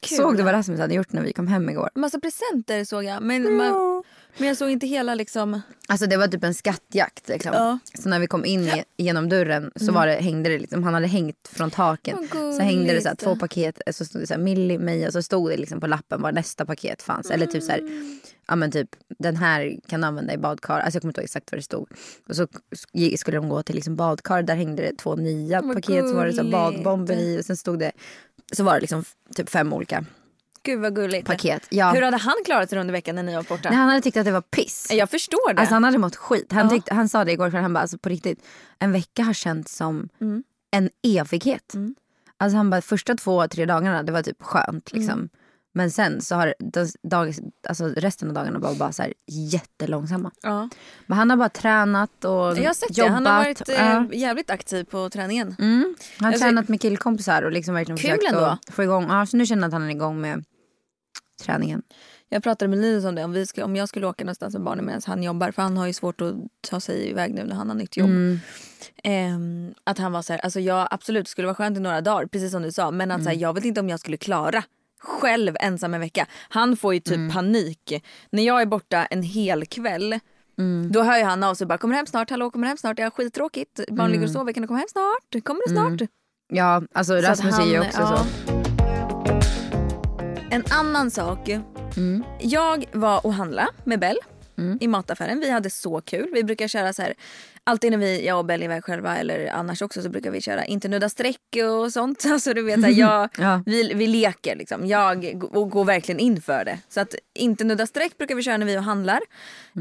Kul. Såg du vad Rasmus hade gjort när vi kom hem igår? Massa presenter såg jag. Men, man, men jag såg inte hela liksom. Alltså det var typ en skattjakt. Liksom. Ja. Mm. Så när vi kom in i, genom dörren så var det, hängde det liksom, han hade hängt från taken. Vad Så hängde det så här, gulligt. två paket, så stod det så här, Millie, mig och så stod det liksom på lappen var nästa paket fanns. Eller typ så här, Mm. ja men typ den här kan du använda i badkar. Alltså jag kommer inte ihåg exakt vad det stod. Och så sk- skulle de gå till liksom badkar, där hängde det två nya paket. Så var det så här gulligt. badbomber i och sen stod det, så var det liksom typ fem olika Gud vad gulligt. paket. Ja. Hur hade han klarat sig under veckan när ni var borta? Nej, han hade tyckt att det var piss. Jag förstår det. Alltså han hade mått skit. Han, tyckte, han sa det igår kväll, han bara alltså på riktigt, en vecka har känts som Mm. en evighet. Alltså han bara första två, tre dagarna det var typ skönt liksom. Mm. Men sen så har dag, alltså resten av dagarna var bara så här jättelångsamma. ja. Men han har bara tränat och Jag har sett jobbat. det. Han har varit eh, Ja. jävligt aktiv på träningen. Mm. Han har Alltså- tränat med killkompisar och liksom verkligen Kul försökt ändå. att få igång. Ja, så nu känner jag att han är igång med träningen. Jag pratade med Linus om det. Om, vi ska, om jag skulle åka någonstans med barnen medan han jobbar. För han har ju svårt att ta sig iväg nu när han har nytt jobb. Mm. Ehm, att han var så här, alltså jag absolut skulle vara skönt i några dagar. Precis som du sa. Men att så här, jag vet inte om jag skulle klara själv ensam en vecka. Han får ju typ panik. När jag är borta en hel kväll. Då hör ju han av sig bara kommer hem snart, hallå kommer hem snart, jag har skittråkigt. Barn ligger och sover, kan du komma hem snart? Kommer du snart? Ja, alltså Rasmus är ju också ja. så. En annan sak. Jag var och handla med Bell i mataffären. Vi hade så kul. Vi brukar köra så här. Alltid när vi, jag och Bell är iväg själva eller annars också så brukar vi köra inte nudda streck och sånt. Alltså du vet, här, jag, Ja. vi, vi leker liksom. Jag och går verkligen in för det. Så att inte nudda streck brukar vi köra när vi och handlar.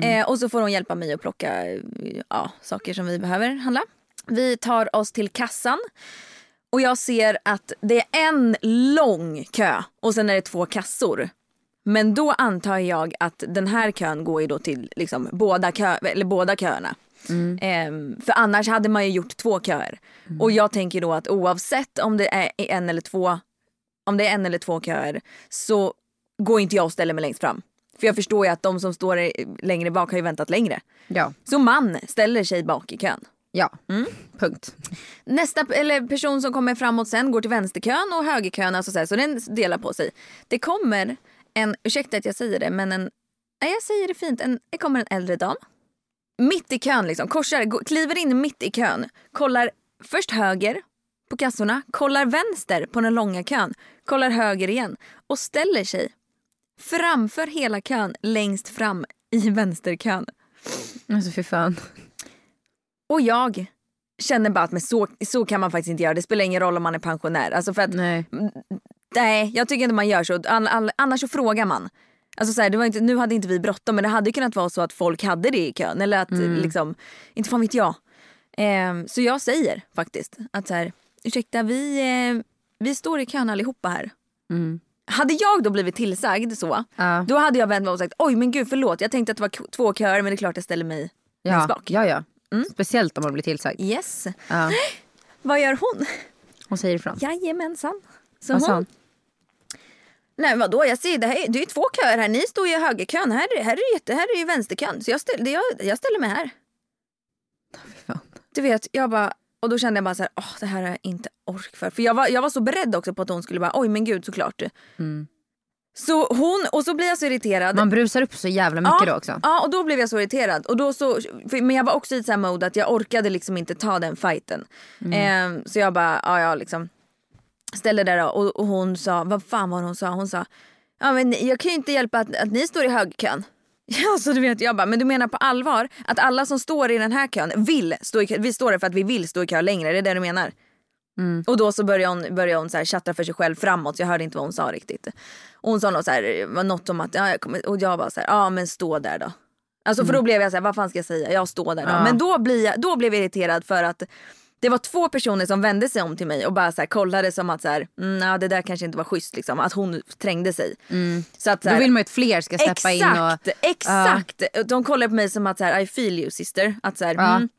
Eh, och så får hon hjälpa mig att plocka ja, saker som vi behöver handla. Vi tar oss till kassan. Och jag ser att det är en lång kö och sen är det två kassor. Men då antar jag att den här kön går ju då till liksom båda, kö, eller båda köerna. Ehm, för annars hade man ju gjort två köer. Och jag tänker då att oavsett om det är en eller två om det är en eller två köer så går inte jag och ställer mig längst fram. För jag förstår ju att de som står längre bak har ju väntat längre. Ja, Så man ställer sig bak i kön ja. Mm, punkt. Nästa eller person som kommer framåt sen går till vänsterkön och högerkön. Alltså så, här, så den delar på sig. Det kommer en, ursäkta att jag säger det, men en, nej jag säger det fint, en, det kommer en äldre dam. Mitt i kön liksom, korsar, går, kliver in mitt i kön, kollar först höger på kassorna, kollar vänster på den långa kön, kollar höger igen och ställer sig framför hela kön längst fram i vänsterkön. Alltså fy fan. Och jag känner bara att men så, så kan man faktiskt inte göra. Det spelar ingen roll om man är pensionär. Alltså för att, Nej. nej, jag tycker inte man gör så. All, all, annars så frågar man. Alltså så här, det var inte, nu hade inte vi bråttom men det hade kunnat vara så att folk hade det i kön. Eller att liksom, inte fan vet jag. Ehm, så jag säger faktiskt att så här, ursäkta vi, eh, vi står i kön allihopa här. Hade jag då blivit tillsagd så, Ja. då hade jag vänt mig och sagt oj men gud förlåt jag tänkte att det var två köer men det är klart jag ställer mig Ja, längst bak. ja, ja. Speciellt om man blir tillsagd. Yes. Ja. Vad gör hon? Hon säger ifrån. Jajamensan. Så Vad sa hon, nej vadå jag ser det, här, är- det är två köer här, ni står i högerkön, här, här, är, jätte, här är ju vänsterkön. Så jag, ställ, jag, jag ställer mig här. fan. Du vet, jag bara, och då kände jag bara så här, åh det här har jag inte ork för. För jag var, jag var så beredd också på att hon skulle bara, oj men gud såklart. Så hon, och så blir jag så irriterad. Man brusar upp så jävla mycket ja, då också. Ja och då blev jag så irriterad. Och då så, för, men jag var också i ett sånt mode att jag orkade liksom inte ta den fighten. Ehm, så jag bara, ja ja liksom. Ställde där då, och, och hon sa, vad fan var hon sa? Hon sa, ja men jag kan ju inte hjälpa att, att ni står i högkön. Ja så du vet jag bara, men du menar på allvar att alla som står i den här kön vill stå i kö, vi står där för att vi vill stå i kö längre, är det det du menar? Och då så började hon, började hon så här tjattra för sig själv framåt så jag hörde inte vad hon sa riktigt. Och hon sa något, så här, något om att, ja, jag kommer, och jag var så här, ja men stå där då. Alltså för då blev jag så här, vad fan ska jag säga, jag står där då. Ja. Men då, blir jag, då blev jag irriterad för att det var två personer som vände sig om till mig och bara så här, kollade som att så här, mm, ja, det där kanske inte var schysst liksom, att hon trängde sig. Så att, så Då här, vill man ju att fler ska släppa in och... Exakt, exakt. De kollar på mig som att så här, I feel you sister. Att så här, Ja. mm,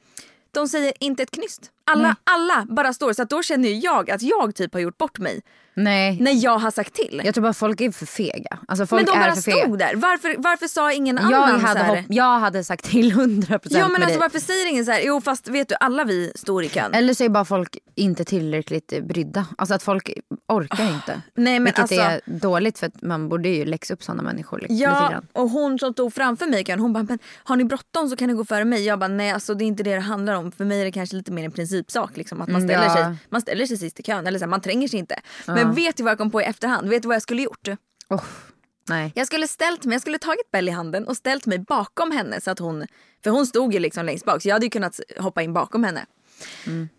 de säger inte ett knyst. Alla, alla bara står. Så att då känner jag att jag typ har gjort bort mig. Nej. När jag har sagt till. Jag tror bara folk är för fega. Alltså folk men de bara stod där. Varför, varför sa ingen Jag annan hade, så här? hopp, jag hade sagt till 100% Ja men alltså varför säger ingen så här? Jo fast vet du alla vi står i kön. Eller så är bara folk inte tillräckligt brydda. Alltså att folk orkar inte. Ah, nej, men Vilket alltså- är dåligt för att man borde ju läxa upp sådana människor li- lite Ja och hon som stod framför mig hon bara men har ni bråttom så kan ni gå före mig. Jag bara nej alltså det är inte det det handlar om. För mig är det kanske lite mer en principsak liksom att man Mm, ställer, ja. sig, man ställer sig sist i kön eller så här, man tränger sig inte. Men vet du vad jag kom på i efterhand? Vet du vad jag skulle gjort? Oh, nej. Jag skulle ställt mig, jag skulle tagit Bell i handen och ställt mig bakom henne så att hon, för hon stod ju liksom längst bak så jag hade ju kunnat hoppa in bakom henne.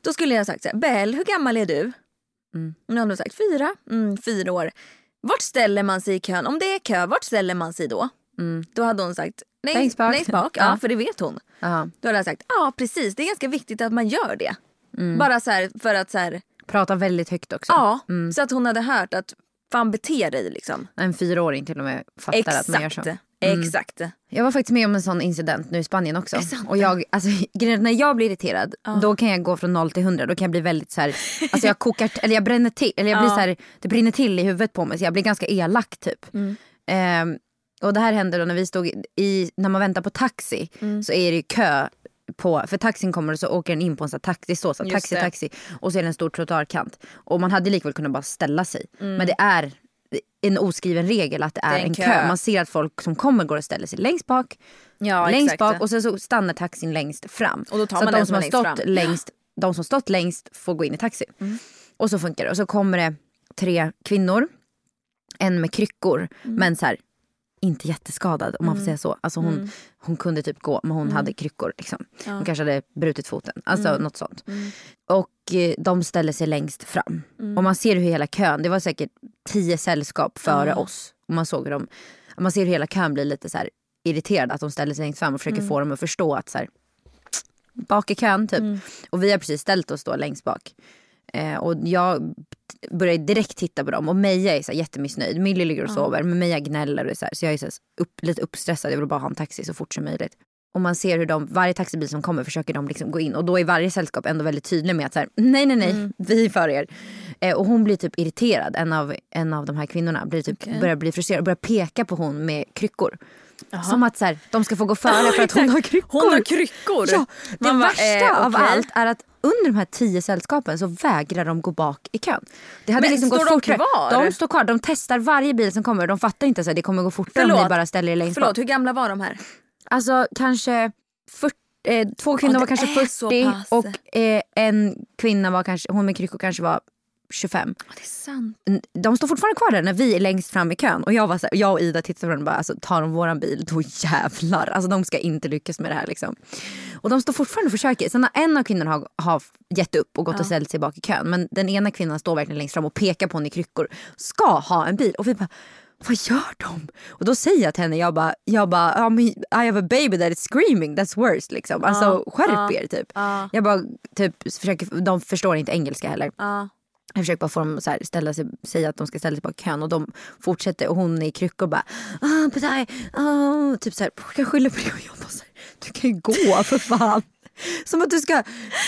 Då skulle jag sagt så här, Bell hur gammal är du? Hon hade sagt fyra, mm, fyra år. Vart ställer man sig i kön? Om det är kö, vart ställer man sig då? Då hade hon sagt längst, bak. Längst bak ja, för det vet hon. Ja. Då hade jag sagt ja precis, det är ganska viktigt att man gör det. Bara så här, för att så här, Prata väldigt högt också. ja, så att hon hade hört att fan bete dig liksom. En fyraåring till och med fattar att man gör så. Exakt. Exakt. Jag var faktiskt med om en sån incident nu i Spanien också. Och jag, alltså, när jag blir irriterad då kan jag gå från noll till hundra. Då kan jag bli väldigt så här, alltså jag kokar, eller jag bränner till, eller jag blir Ja. så här, det brinner till i huvudet på mig så jag blir ganska elak typ. Ehm, och det här hände då när vi stod i, när man väntar på taxi så är det ju kö på, för taxin kommer och så åker den in på en sån taxi, så, så taxi, det. taxi och så är det en stor trottoarkant. Och man hade likväl kunnat bara ställa sig. Men det är en oskriven regel att det är, är en en kö. kö. Man ser att folk som kommer går och ställer sig längst bak Ja, längst exakt. bak och sen så stannar taxin längst fram. Och då tar så man att de som har längst stått fram. Mm. längst, de som stått längst får gå in i taxi. Och så funkar det. Och så kommer det tre kvinnor, en med kryckor Mm. men så här, inte jätteskadad om man får säga så. Alltså hon, hon kunde typ gå men Mm. hon hade kryckor. Liksom. Hon kanske hade brutit foten. Alltså Mm. något sånt. Och eh, de ställer sig längst fram. Mm. Och man ser hur hela kön, det var säkert tio sällskap före oss. Och man såg hur de, man ser hur hela kön blir lite så här irriterad att de ställer sig längst fram och försöker Mm. få dem att förstå att så här, bak i kön typ. Och vi har precis ställt oss då längst bak. Eh, och jag börjar direkt titta på dem och Meja är så här jättemissnöjd. Millie ligger och sover men Meja gnäller och är så, här, så jag är så här upp, lite uppstressad. Jag vill bara ha en taxi så fort som möjligt. Och man ser hur de, varje taxibil som kommer försöker de liksom gå in och då är varje sällskap ändå väldigt tydlig med att så här, nej nej nej, vi är för er. Eh, och hon blir typ irriterad, en av, en av de här kvinnorna blir typ, börjar bli frustrerad och börjar peka på hon med kryckor. Som att så här, de ska få gå före för att hon har kryckor. Hon har kryckor. Ja, det Man bara, värsta eh, av allt är att under de här tio sällskapen så vägrar de gå bak i kön. Det hade Men liksom står gått de fortare. kvar? De står kvar. De testar varje bil som kommer. De fattar inte att det kommer gå fortare om Förlåt. ni bara ställer er längst Förlåt, bak. hur gamla var de här? Alltså kanske 40, eh, två kvinnor det var kanske är så 40 pass. och eh, en kvinna var kanske, hon med kryckor kanske var 25. Det är sant. De står fortfarande kvar där när vi är längst fram i kön. Och jag, var så här, jag och Ida tittade på varandra och bara, alltså, tar de våran bil då jävlar. Alltså de ska inte lyckas med det här liksom. Och de står fortfarande och försöker. Sen har en av kvinnorna har, har gett upp och gått och ställt sig bak i kön. Men den ena kvinnan står verkligen längst fram och pekar på henne i kryckor. Ska ha en bil. Och vi bara, vad gör de? Och då säger jag till henne, jag bara, jag bara "Ja, I have a baby that is screaming, that's worse. Liksom. Alltså skärp er typ. Jag bara, typ, försöker, de förstår inte engelska heller. Ja. Jag försöker bara få dem att så här ställa sig, säga att de ska ställa sig på kön och de fortsätter och hon är i kryckor och bara ah, but I, oh, typ så här, jag skyller på dig och jag bara så här, du kan ju gå för fan. Som att du ska,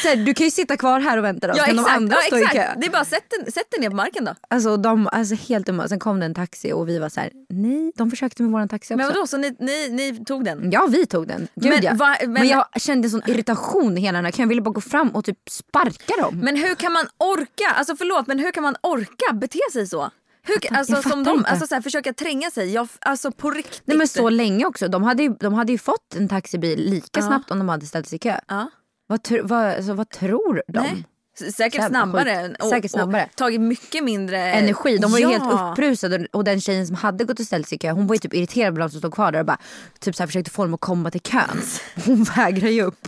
här, du kan ju sitta kvar här och vänta då, Ja, kan de exakt. andra ja, stå i exakt. kö. Det är bara sätt den, sätt den ner på marken då. Alltså de, alltså helt dumma. Sen kom det en taxi och vi var så här, nej, de försökte med våran taxi också. Men vadå, så ni, ni, ni tog den? Ja vi tog den. Gud, Men ja. va- men, men- jag kände sån irritation i hela den här. Jag ville bara gå fram och typ sparka dem. Men hur kan man orka, alltså förlåt men hur kan man orka bete sig så? Hur, alltså som de, inte. alltså så här, försöka tränga sig, jag, alltså på riktigt. Nej men så länge också. De hade, ju, de hade ju fått en taxibil lika Ja. snabbt om de hade ställt sig i kö. Ja. Vad, tr- vad, alltså, vad tror de? Nej. Säkert snabbare. sjukt. Säkert snabbare. Och tagit mycket mindre Energi. De var ju ja. helt upprusade och den tjejen som hade gått och ställt sig i kö hon var ju typ irriterad på de som stod kvar där och bara typ så här försökte få dem att komma till kön. Hon vägrar ju upp.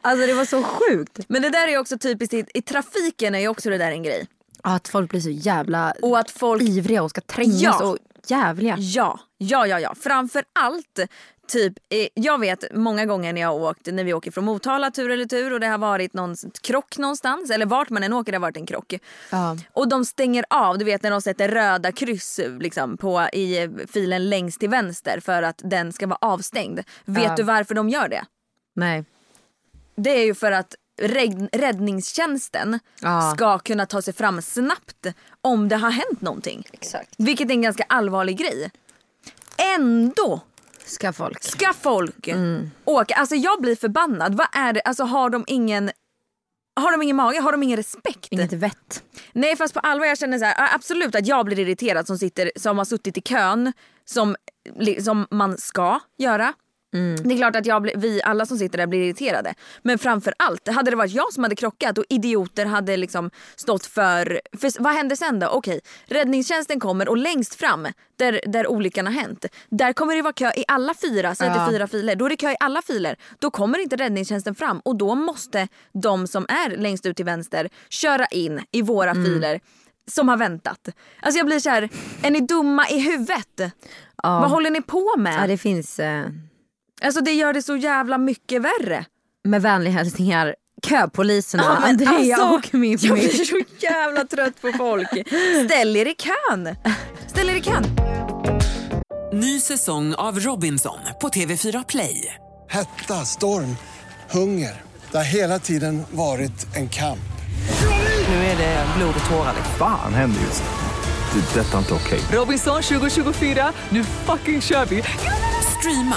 Alltså det var så sjukt. Men det där är ju också typiskt, i, i trafiken är ju också det där en grej. Att folk blir så jävla Och att folk ivriga och ska trängas Ja. och jävliga. Ja, ja, ja, ja. Framför allt Typ, eh, jag vet många gånger när jag åkt, när vi åker från Motala tur eller tur och det har varit någon krock någonstans, eller vart man än åker det har varit en krock. Ja. Och de stänger av, du vet när de sätter röda kryss liksom, på, i filen längst till vänster för att den ska vara avstängd. Vet Ja. du varför de gör det? Nej. Det är ju för att räddningstjänsten Ja. ska kunna ta sig fram snabbt om det har hänt någonting. Exakt. Vilket är en ganska allvarlig grej. Ändå Ska folk. ska folk Mm. åka. Alltså jag blir förbannad. Vad är det? Alltså har de ingen har de ingen mage? Har de ingen respekt? Inget vett. Nej fast på allvar jag känner så här, absolut att jag blir irriterad som, sitter, som har suttit i kön som, som man ska göra. Mm. Det är klart att jag vi alla som sitter där blir irriterade. Men framför allt, hade det varit jag som hade krockat och idioter hade liksom stått för... för vad händer sen då? Okej, räddningstjänsten kommer och längst fram där, där olyckan har hänt, där kommer det vara kö i alla fyra, säg att det är fyra filer. Då är det kö i alla filer. Då kommer inte räddningstjänsten fram och då måste de som är längst ut till vänster köra in i våra Mm. filer som har väntat. Alltså jag blir så här, är ni dumma i huvudet? Ja. Vad håller ni på med? Ja, det finns eh, Alltså det gör det så jävla mycket värre. med vänliga hälsningar köpoliserna Ja, Andrea alltså, och min Jag blir så jävla trött på folk. Ställ er i kön. Ställ er i kön. Ny säsong av Robinson på TV4 Play. Hetta, storm, hunger. Det har hela tiden varit en kamp. Nu är det blod och tårar. Fan händer just nu. Det. är Detta är inte okej. Robinson 2024, nu fucking kör vi! Streama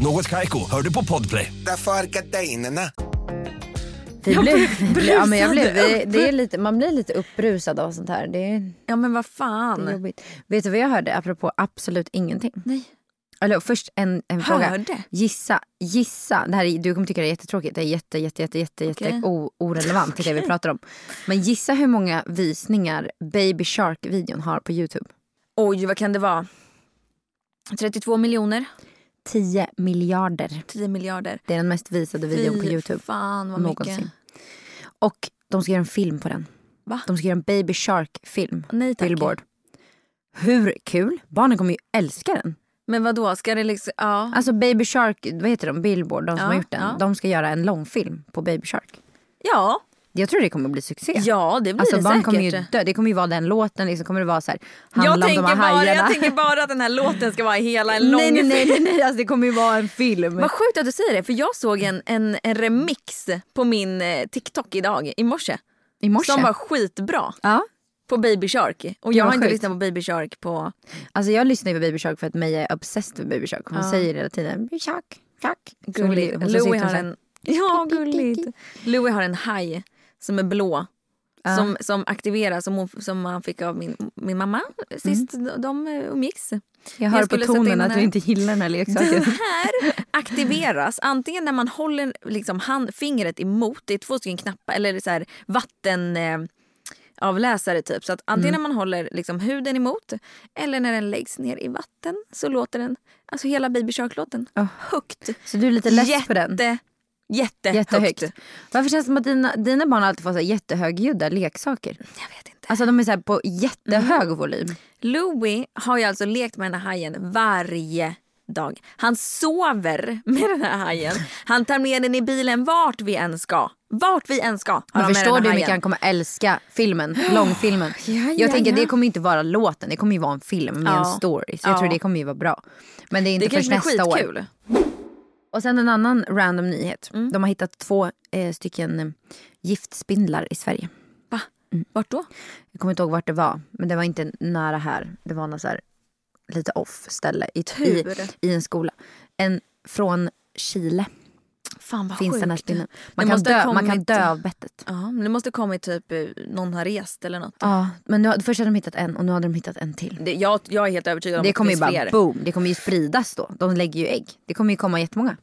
Något Kaiko, hör du på Podplay. Därför är gardinerna. Blev, blev ja, men jag blev, det, det är lite, man blir lite upprusad av sånt här. Det är, Ja men vad det är fan. jobbigt. Vet du vad jag hörde apropå absolut ingenting? Nej. Eller först en, en fråga. Hörde? Gissa, gissa. Det här är, du kommer tycka det är jättetråkigt. Det är jätte, jätte, jätte, jätte, jätte Okej. o, orelevant till det vi pratar om. Men gissa hur många visningar Baby Shark-videon har på Youtube. Oj vad kan det vara? 32 miljoner? 10 miljarder. 10 miljarder. Det är den mest visade videon på Youtube fan vad någonsin. mycket. Och de ska göra en film på den. Va? De ska göra en Baby Shark-film. Nej tack. Billboard. Hur kul? Barnen kommer ju älska den. Men vad då ska det liksom, ja. Alltså Baby Shark, vad heter de? Billboard, de som Ja, har gjort den. ja. De ska göra en långfilm på Baby Shark. Ja, Jag tror det kommer bli succé. ja det blir Alltså det barn säkert. kommer ju dö. Det kommer ju vara den låten. Liksom kommer det vara så här, jag, tänker bara, hajarna. jag tänker bara att den här låten ska vara hela en lång nej, nej, nej, nej, nej. Alltså, det kommer ju vara en film. Vad sjukt att du säger det för jag såg en, en, en remix på min eh, TikTok idag i morse. I morse? Som var skitbra. Ja. på Baby Shark. Och jag har inte sjukt. lyssnat på Baby Shark på... Alltså jag lyssnar ju på Baby Shark för att Meja är obsessed med Baby Shark. Hon Ja. säger hela tiden Baby Shark, Shark. Gulligt. Louie hon har en... Ja, gulligt. Louie har en haj som är blå. Ja. Som, som aktiveras, som, hon, som han fick av min, min mamma sist de eh, umgicks. Jag hör på sätta in tonen den att du inte gillar den här Den leksaken. här aktiveras antingen när man håller liksom hand, fingret emot, det är två stycken knappar, eller så här vatten... Eh, avläsare typ. Så att antingen Mm. när man håller liksom huden emot eller när den läggs ner i vatten så låter den, alltså hela Baby Shark-låten, Oh. högt. Så du är lite less på den? Jätte, jättehögt. Jättehögt. Varför känns det som att dina, dina barn alltid får så jättehögljudda leksaker? Jag vet inte. Alltså de är så på jättehög Mm. volym. Louis har ju alltså lekt med den här hajen varje dag. Han sover med den här hajen. Han tar med den i bilen vart vi än ska. Vart vi än ska Man förstår du hur mycket han kommer älska filmen, långfilmen. Ja, ja, jag tänker ja. det kommer inte vara låten, det kommer ju vara en film med en story. Så jag Ja. tror det kommer ju vara bra. Men det är inte Det kanske blir nästa år. skitkul. Och sen en annan random nyhet. Mm. De har hittat två eh, stycken eh, giftspindlar i Sverige. Va? Vart då? Jag kommer inte ihåg vart det var, men det var inte nära här. Det var något så här, lite off ställe i, i, i en skola. En från Chile Fan vad finns sjukt. den här. Man, Det kan ha dö, man kan kommit- dö av bettet. Ja, men det måste kommit typ eh, någon har rest eller något. Ja, men nu, först hade de hittat en och nu hade de hittat en till. Det, jag, jag är helt övertygad om Det att kommer det ju finns bara fler. boom, det kommer ju spridas då. De lägger ju ägg. Det kommer ju komma jättemånga.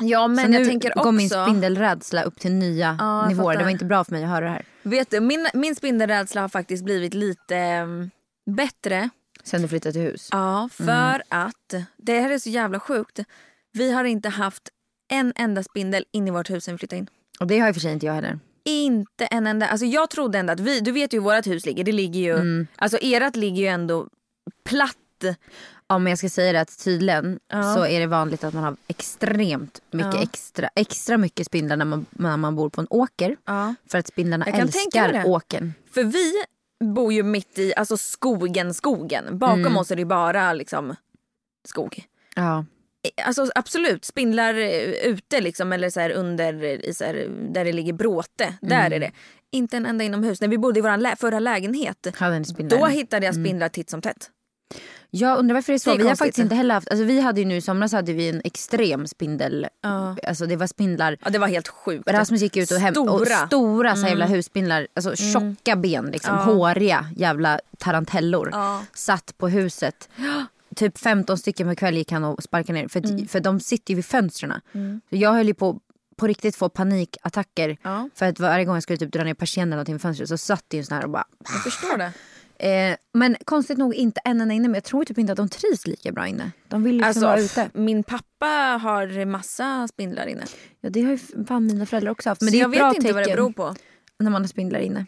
Ja men så jag nu tänker går min också. spindelrädsla upp till nya Ja, nivåer. Det fattar. var inte bra för mig att höra det här. Vet du, min, min spindelrädsla har faktiskt blivit lite mm, bättre. Sen du flyttade till hus. Ja, för att det här är så jävla sjukt. Vi har inte haft en enda spindel in i vårt hus sen vi flyttade in. Och det har och för sig inte jag heller. Inte en enda. Alltså jag trodde ändå att vi, du vet ju hur vårt hus ligger. Det ligger ju, alltså ert ligger ju ändå platt. Ja men jag ska säga det att tydligen Ja. så är det vanligt att man har extremt mycket Ja. extra, extra mycket spindlar när man, när man bor på en åker. Ja. För att spindlarna älskar åkern. För vi bor ju mitt i alltså skogen, skogen. Bakom Mm. oss är det bara liksom skog. Ja. Alltså absolut, spindlar eh, ute liksom eller så under i så här, där det ligger bråte. Där Mm. är det. Inte en enda inomhus. När vi bodde i vår lä- förra lägenhet då hittade jag spindlar titt som tätt. Jag undrar varför det är så. Det är vi har faktiskt inte heller haft, alltså vi hade ju nu i somras hade vi en extrem spindel, Ja. alltså det var spindlar. Ja det var helt sjukt. Rasmus gick ut och hämtade och Stora. stora så jävla husspindlar, alltså tjocka ben liksom, Ja. håriga jävla tarantellor. Ja. Satt på huset. Typ 15 stycken per kväll gick han och sparkade ner. För, Mm. för de sitter ju vid fönstren. Så jag höll ju på på riktigt få panikattacker. Ja. För att varje gång jag skulle typ dra ner persiennen eller vid fönstret så satt det ju en sån här och bara... Jag förstår det. Eh, men konstigt nog inte en enda inne. Men jag tror typ inte att de trivs lika bra inne. De vill liksom Alltså, vara ute. min pappa har massa spindlar inne. Ja, det har ju fan mina föräldrar också haft. Men Så det är jag vet inte vad det beror på. när man har spindlar inne.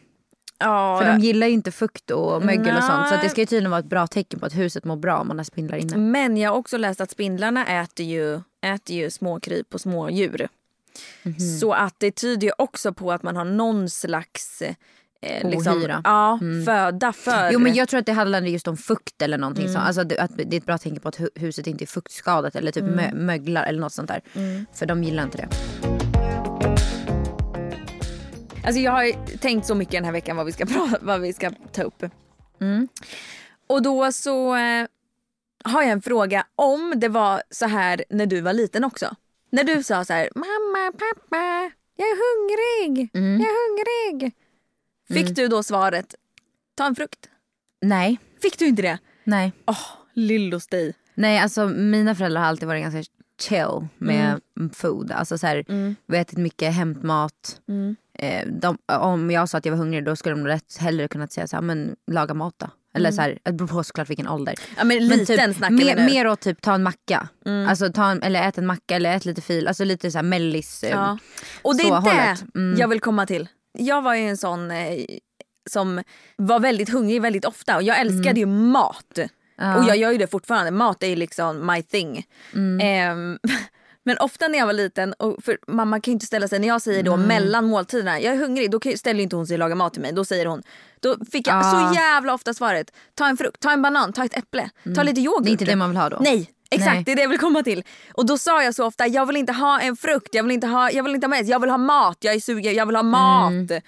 Ja, För de gillar ju inte fukt och mögel och sånt. Så det Nej. ska ju tydligen vara ett bra tecken på att huset mår bra om man har spindlar inne. Men jag har också läst att spindlarna äter ju, äter ju småkryp och smådjur. Mhm. Så att det tyder ju också på att man har någon slags eh, liksom, Ohyra. ja, föda för... Jo men jag tror att det handlar just om fukt eller någonting Mm. så. Alltså det- att det är ett bra tecken på att hu- huset inte är fuktskadat eller typ Mm. mö- möglar eller något sånt där. För de gillar inte det. Alltså jag har tänkt så mycket den här veckan vad vi ska, pra- vad vi ska ta upp. Mm. Och då så eh, har jag en fråga om det var så här när du var liten också. När du sa så här, mamma, pappa, jag är hungrig, Mm. jag är hungrig. Fick du då svaret, ta en frukt? Nej, Fick du inte det? nej. Åh, lillos dig. Nej alltså mina föräldrar har alltid varit ganska chill med food. Alltså så här, vi har ätit mycket hämtmat. Eh, de, om jag sa att jag var hungrig då skulle de rätt hellre kunnat säga så här, men laga mat då. Eller så här, det beror på såklart vilken ålder. Ja men Men liten typ, snackar mer, nu. mer åt typ ta en macka. Alltså ta en, eller ät en macka eller ät lite fil. Alltså lite så här mellis. eh, Ja. Och det är det hållet. Mm. jag vill komma till. Jag var ju en sån eh, som var väldigt hungrig väldigt ofta och jag älskade ju mat. Mm. Ja. Mm. Och jag gör ju det fortfarande. Mat är ju liksom my thing. Ehm, men ofta när jag var liten, och för mamma kan ju inte ställa sig, när jag säger då Mm. mellan måltiderna, jag är hungrig, då ställer inte hon sig och lagar mat till mig. Då säger hon, då fick jag Ja. så jävla ofta svaret, ta en frukt, ta en banan, ta ett äpple, ta lite yoghurt. Mm. Det är inte det man vill ha då. Nej, exakt Nej. det är det jag vill komma till. Och då sa jag så ofta, jag vill inte ha en frukt, jag vill inte ha, jag vill inte ha mat, jag vill ha mat, jag är sugen, jag vill ha mat. Mm.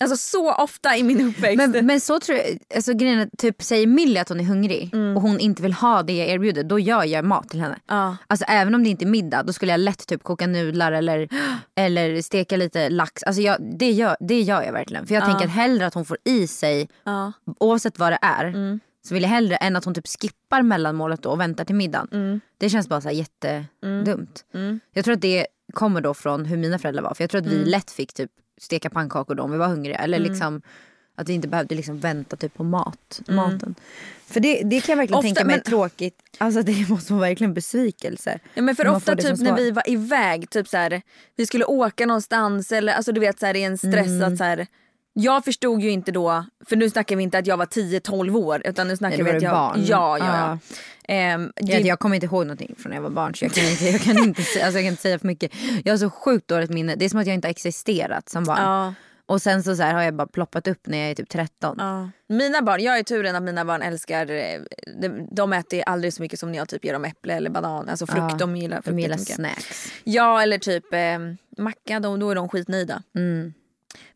Alltså så ofta i min uppväxt. Men, men så tror jag, alltså grejen är, typ säger Millie att hon är hungrig Mm. och hon inte vill ha det jag erbjuder, då gör jag mat till henne. Ja. Alltså även om det inte är middag, då skulle jag lätt typ koka nudlar eller, eller steka lite lax. Alltså jag, det, gör, det gör jag verkligen. För jag tänker att hellre att hon får i sig, Ja. oavsett vad det är, Mm. så vill jag hellre än att hon typ skippar mellanmålet då och väntar till middagen. Mm. Det känns bara så här jättedumt. Jag tror att det kommer då från hur mina föräldrar var. För jag tror att vi Mm. lätt fick typ steka pannkakor då om vi var hungriga. Eller liksom att vi inte behövde liksom vänta typ på mat, maten. För det, det kan jag verkligen Mm. Ofta, tänka mig men- tråkigt. Alltså det måste vara verkligen besvikelse. Ja, men för ofta får det som typ när vi var iväg, typ så här, vi skulle åka någonstans eller alltså du vet så här, i en stress Mm. att så här, jag förstod ju inte då, för nu snackar vi inte att jag var 10-12 år utan nu snackar då vi att jag, barn. Ja, ja, ja. Ja. Ehm, det, Jag, kommer inte ihåg någonting från när jag var barn så jag kan inte, jag kan inte, säga, alltså jag kan inte säga för mycket. Jag har så sjukt dåligt minne. Det är som att jag inte har existerat som barn. ja, Och sen så, så här, har jag bara ploppat upp när jag är typ 13. ja. Mina barn, jag är turen att mina barn älskar, eh, de, de äter aldrig så mycket som när jag typ ger dem äpple eller banan, alltså frukt. Ja, de gillar frukt De gillar snacks. Ja eller typ eh, macka, de, då är de skitnöjda. Mm.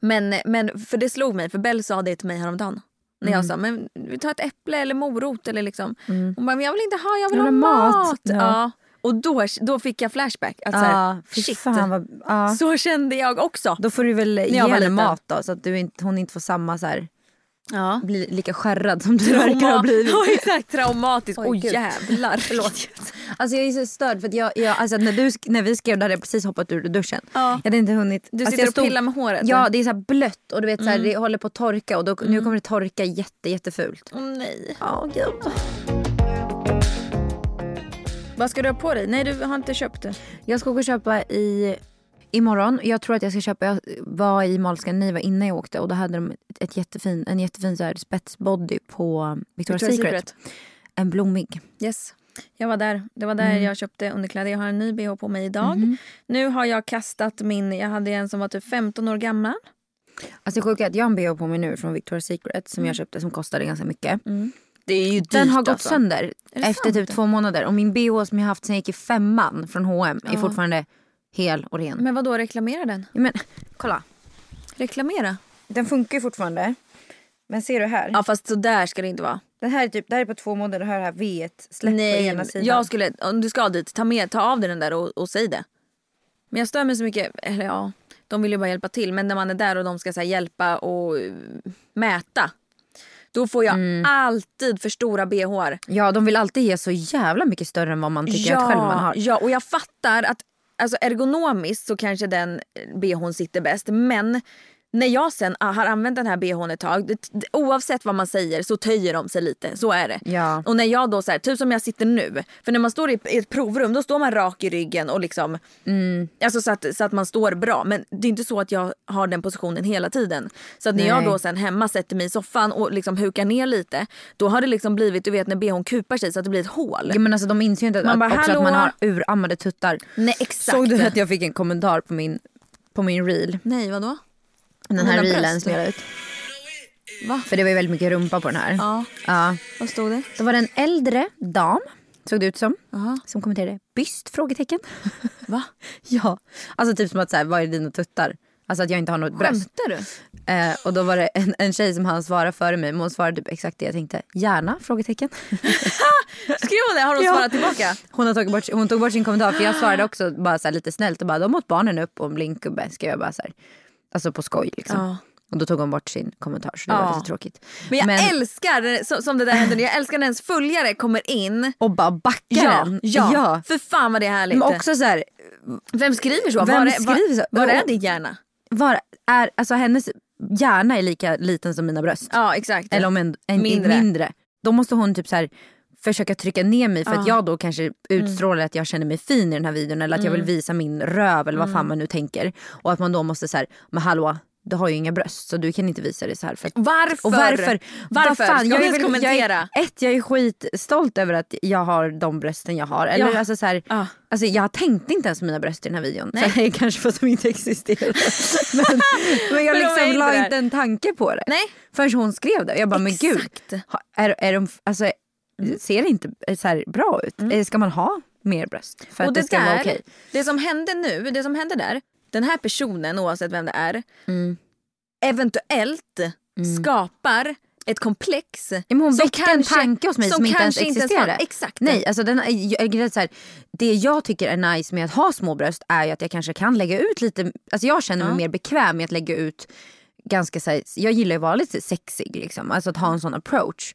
Men, men för det slog mig, för Bell sa det till mig häromdagen. När Mm. jag sa men vi tar ett äpple eller morot eller liksom. Hon bara men jag vill inte ha, jag vill Jag ha vill ha mat. mat. Ja. Ja. Och då, då fick jag flashback. Att så här, fy shit, vad, ja. så kände jag också. Då får du väl ge henne mat då så att du inte, hon inte får samma så här, Ja. bli lika skärrad som du verkar ha blivit. Ja, exakt, traumatiskt. Oj, gud. jävlar. Förlåt. Alltså jag är så störd för jag, jag alltså när, du, när vi skrev då hade jag precis hoppat ur duschen. Ja. Jag hade inte hunnit. Du alltså sitter jag och pillar med håret. Ja det är så blött och du vet så här, Mm. det håller på att torka och då, nu kommer det torka jätte, jättefult. Åh nej. Ja gud. Vad ska du ha på dig? Nej du har inte köpt det. Jag ska åka och köpa i imorgon. Jag tror att jag ska köpa, jag var i Mall Scandinavia innan jag åkte och då hade de ett, jättefin, en jättefin så här spetsbody på Victoria's Victoria's Secret. En blommig. Yes. Jag var där. Det var där Mm. jag köpte underkläder. Jag har en ny bh på mig idag. Mhm. Nu har jag kastat min, jag hade en som var typ 15 år gammal. Alltså det sjuka är att jag har en bh på mig nu från Victoria's Secret som jag köpte som kostade ganska mycket. Det är ju dyrt Den har gått alltså. sönder efter sant? typ två månader. Och min bh som jag haft sen jag gick i femman från H&M är fortfarande hel och ren. Men vad då reklamera den? Ja, Men kolla, Reklamera? den funkar ju fortfarande. Men ser du här? Ja fast så där ska det inte vara. Det här är typ, det här är på två månader, har det här V släpp på ena sidan. jag skulle, om du ska dit, ta, med, ta av dig den där och, och säg det. Men jag stör mig så mycket, eller ja, de vill ju bara hjälpa till. Men när man är där och de ska så här, hjälpa och uh, mäta. Då får jag Mm. alltid för stora bhar. Ja, de vill alltid ge så jävla mycket större än vad man tycker att själv man har. Ja, och jag fattar att alltså, ergonomiskt så kanske den eh, bhn sitter bäst. Men när jag sen ah, har använt den här bhn ett tag, det, det, oavsett vad man säger så töjer de sig lite. Så är det. Ja. Och när jag då, så här, typ som jag sitter nu, för när man står i, i ett provrum då står man rak i ryggen och liksom, Mm. alltså så att, så att man står bra. Men det är inte så att jag har den positionen hela tiden. Så att när jag Nej. då sen hemma sätter mig i soffan och liksom hukar ner lite, då har det liksom blivit, du vet när bhn kupar sig så att det blir ett hål. Ja, men alltså, de inser ju inte Man att, bara, också att man har urammade tuttar. Nej exakt. Såg du att jag fick en kommentar på min, på min reel? Nej vadå? Den Mina här reelen som jag la ut. Va? För det var ju väldigt mycket rumpa på den här. Ja. Ja. Vad stod det? Då var det en äldre dam, såg det ut som, Aha. som kommenterade byst? Frågetecken. Va? ja. Alltså typ som att så här, vad är dina tuttar? Alltså att jag inte har något bröst. Skämtar du? Eh, och då var det en, en tjej som han svarade före mig men hon svarade typ exakt det jag tänkte. Gärna? Frågetecken. Skrev hon det? Har hon Ja. svarat tillbaka? Hon, har tagit bort, hon tog bort sin kommentar för jag svarade också bara så lite snällt och bara de åt barnen upp och en blinkgubbe skrev jag bara så här. Alltså på skoj liksom. Ja. Och då tog hon bort sin kommentar så det Ja. var lite tråkigt. Men jag älskar så, som det där händer nu. Jag älskar när ens följare kommer in. och bara backar Ja, den. ja. ja. För fan vad det är härligt. Men också så här, Vem skriver så? Vem var skriver så? Var, var är din hjärna? var är, alltså hennes hjärna är lika liten som mina bröst. Ja exakt. Eller om en, en Mindre. mindre. mindre. Då måste hon typ så här försöka trycka ner mig för att Ja. jag då kanske utstrålar att jag känner mig fin i den här videon eller att jag vill visa min röv eller vad fan man nu tänker. Och att man då måste så här, men hallå du har ju inga bröst så du kan inte visa det så här. För att, Varför? och varför? Varför? Fan, jag vi är ens väl- kommentera? Jag är, ett, jag är skitstolt över att jag har de brösten jag har. Eller Ja. alltså så här, Ja. alltså jag tänkte inte ens på mina bröst i den här videon. Nej. Så kanske för att de inte existerar. men, men jag liksom inte la inte en tanke på det. Nej. Förrän hon skrev det. Jag bara, men gud. Exakt. Är, är de, alltså, Mm. Ser inte så här bra ut? Eh, Ska man ha mer bröst för Och att det, det ska där, vara okej? det som hände nu, det som hände där. Den här personen oavsett vem det är. Mm. eventuellt skapar ett komplex. Ja, hon som väckte en tanke hos mig som, inte ens fanns. Exakt. Nej, alltså den, jag, så här, det jag tycker är nice med att ha små bröst är ju att jag kanske kan lägga ut lite, alltså jag känner mig mer bekväm med att lägga ut ganska så här, jag gillar ju att vara lite sexig liksom, alltså att ha en sån approach.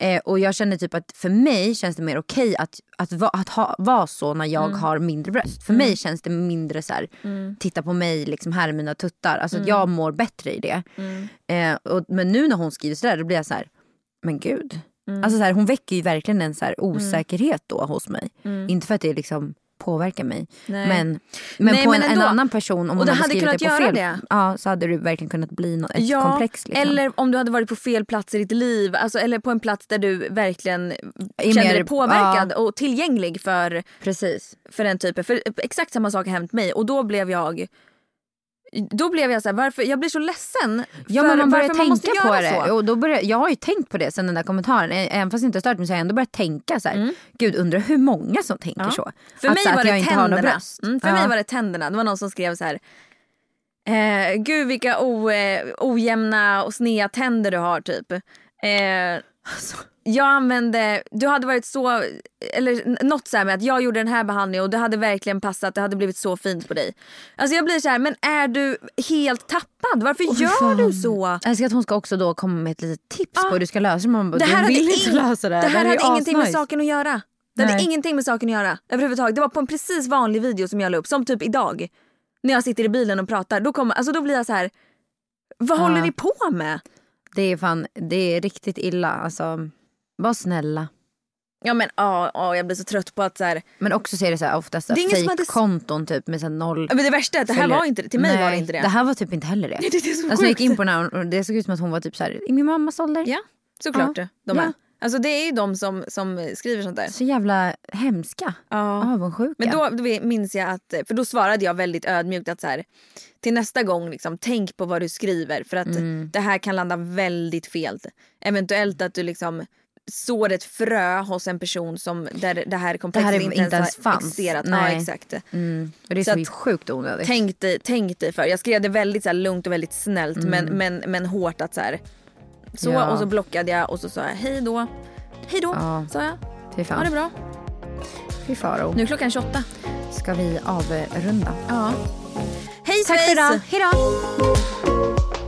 Eh, och jag känner typ att för mig känns det mer okej att, att, va, att ha, vara så när jag har mindre bröst. För mig känns det mindre så här, titta på mig, liksom, här är mina tuttar. Alltså att jag mår bättre i det. Eh, och, men nu när hon skriver sådär då blir jag så här, men gud. Alltså så här, hon väcker ju verkligen en så här osäkerhet då hos mig. Inte för att det liksom påverkar mig. Nej. Men, men Nej, på men en, en annan person, om Och det hade hade skrivit det på fel, det. Ja, så hade det verkligen kunnat bli något, ett Ja, komplex. Liksom. Eller om du hade varit på fel plats i ditt liv. Alltså, eller på en plats där du verkligen Är kände mer- dig påverkad och tillgänglig för, Precis. för den typen. För exakt samma sak har hänt mig och då blev jag då blev jag så här, varför, jag blir så ledsen Ja men man börjar varför man tänka på det. så. Och då börjar, jag har ju tänkt på det sen den där kommentaren. Även fast jag inte har stört mig så har jag ändå börjat tänka så här. Gud undrar hur många som tänker Mm. Ja. så. För att, mig så, var det tänderna. Mm, för Ja. mig var det tänderna. Det var någon som skrev så här. Eh, Gud vilka o, eh, ojämna och sneda tänder du har typ. Eh, jag använde, du hade varit så, eller något så här med att jag gjorde den här behandlingen och det hade verkligen passat, det hade blivit så fint på dig. Alltså jag blir så här, men är du helt tappad? Varför gör du så? Jag älskar att hon ska också då komma med ett litet tips Ja. på hur du ska lösa det. Man bara, Det här du hade, vill inte lösa det. det här är ju hade ingenting med asnice. saken att göra. Det hade Nej. ingenting med saken att göra överhuvudtaget. Det var på en precis vanlig video som jag la upp, som typ idag. När jag sitter i bilen och pratar, då, kommer, alltså då blir jag så här. Vad håller ni på med? Det är fan, det är riktigt illa. Alltså, var snälla. Ja men ja, ja, jag blir så trött på att så här. Men också så är det så här, oftast Det som hade- fejkkonton typ med så noll Men det värsta är att det här följare. var inte det. Till mig var det Nej, inte det. Det här var typ inte heller det. det är det är alltså, jag gick in på den här och det såg ut som att hon var typ så här, i min mammas ålder. Ja, såklart. Ja. De Ja. är. Alltså det är ju de som, som skriver sånt där. Så jävla hemska. Ja. Avundsjuka. Men då, då minns jag att, för då svarade jag väldigt ödmjukt att så här, till nästa gång liksom, tänk på vad du skriver för att Mm. det här kan landa väldigt fel. Eventuellt att du liksom sår ett frö hos en person som där det här komplexet Det här är inte, inte ens fanns. existerat. Ja, Nej. exakt. mm. och det är Så så, att- sjukt onödigt. Tänk dig, tänk dig för. Jag skrev det väldigt så här, lugnt och väldigt snällt men, men, men hårt att så här. Så. Ja. och så blockade jag och så sa jag hej då. Hej då Ja. sa jag. Fy Ha det fan. bra. Fy faro. Nu är klockan 28. ska vi avrunda. Ja. Hej Tack för svejs! idag. Hej då.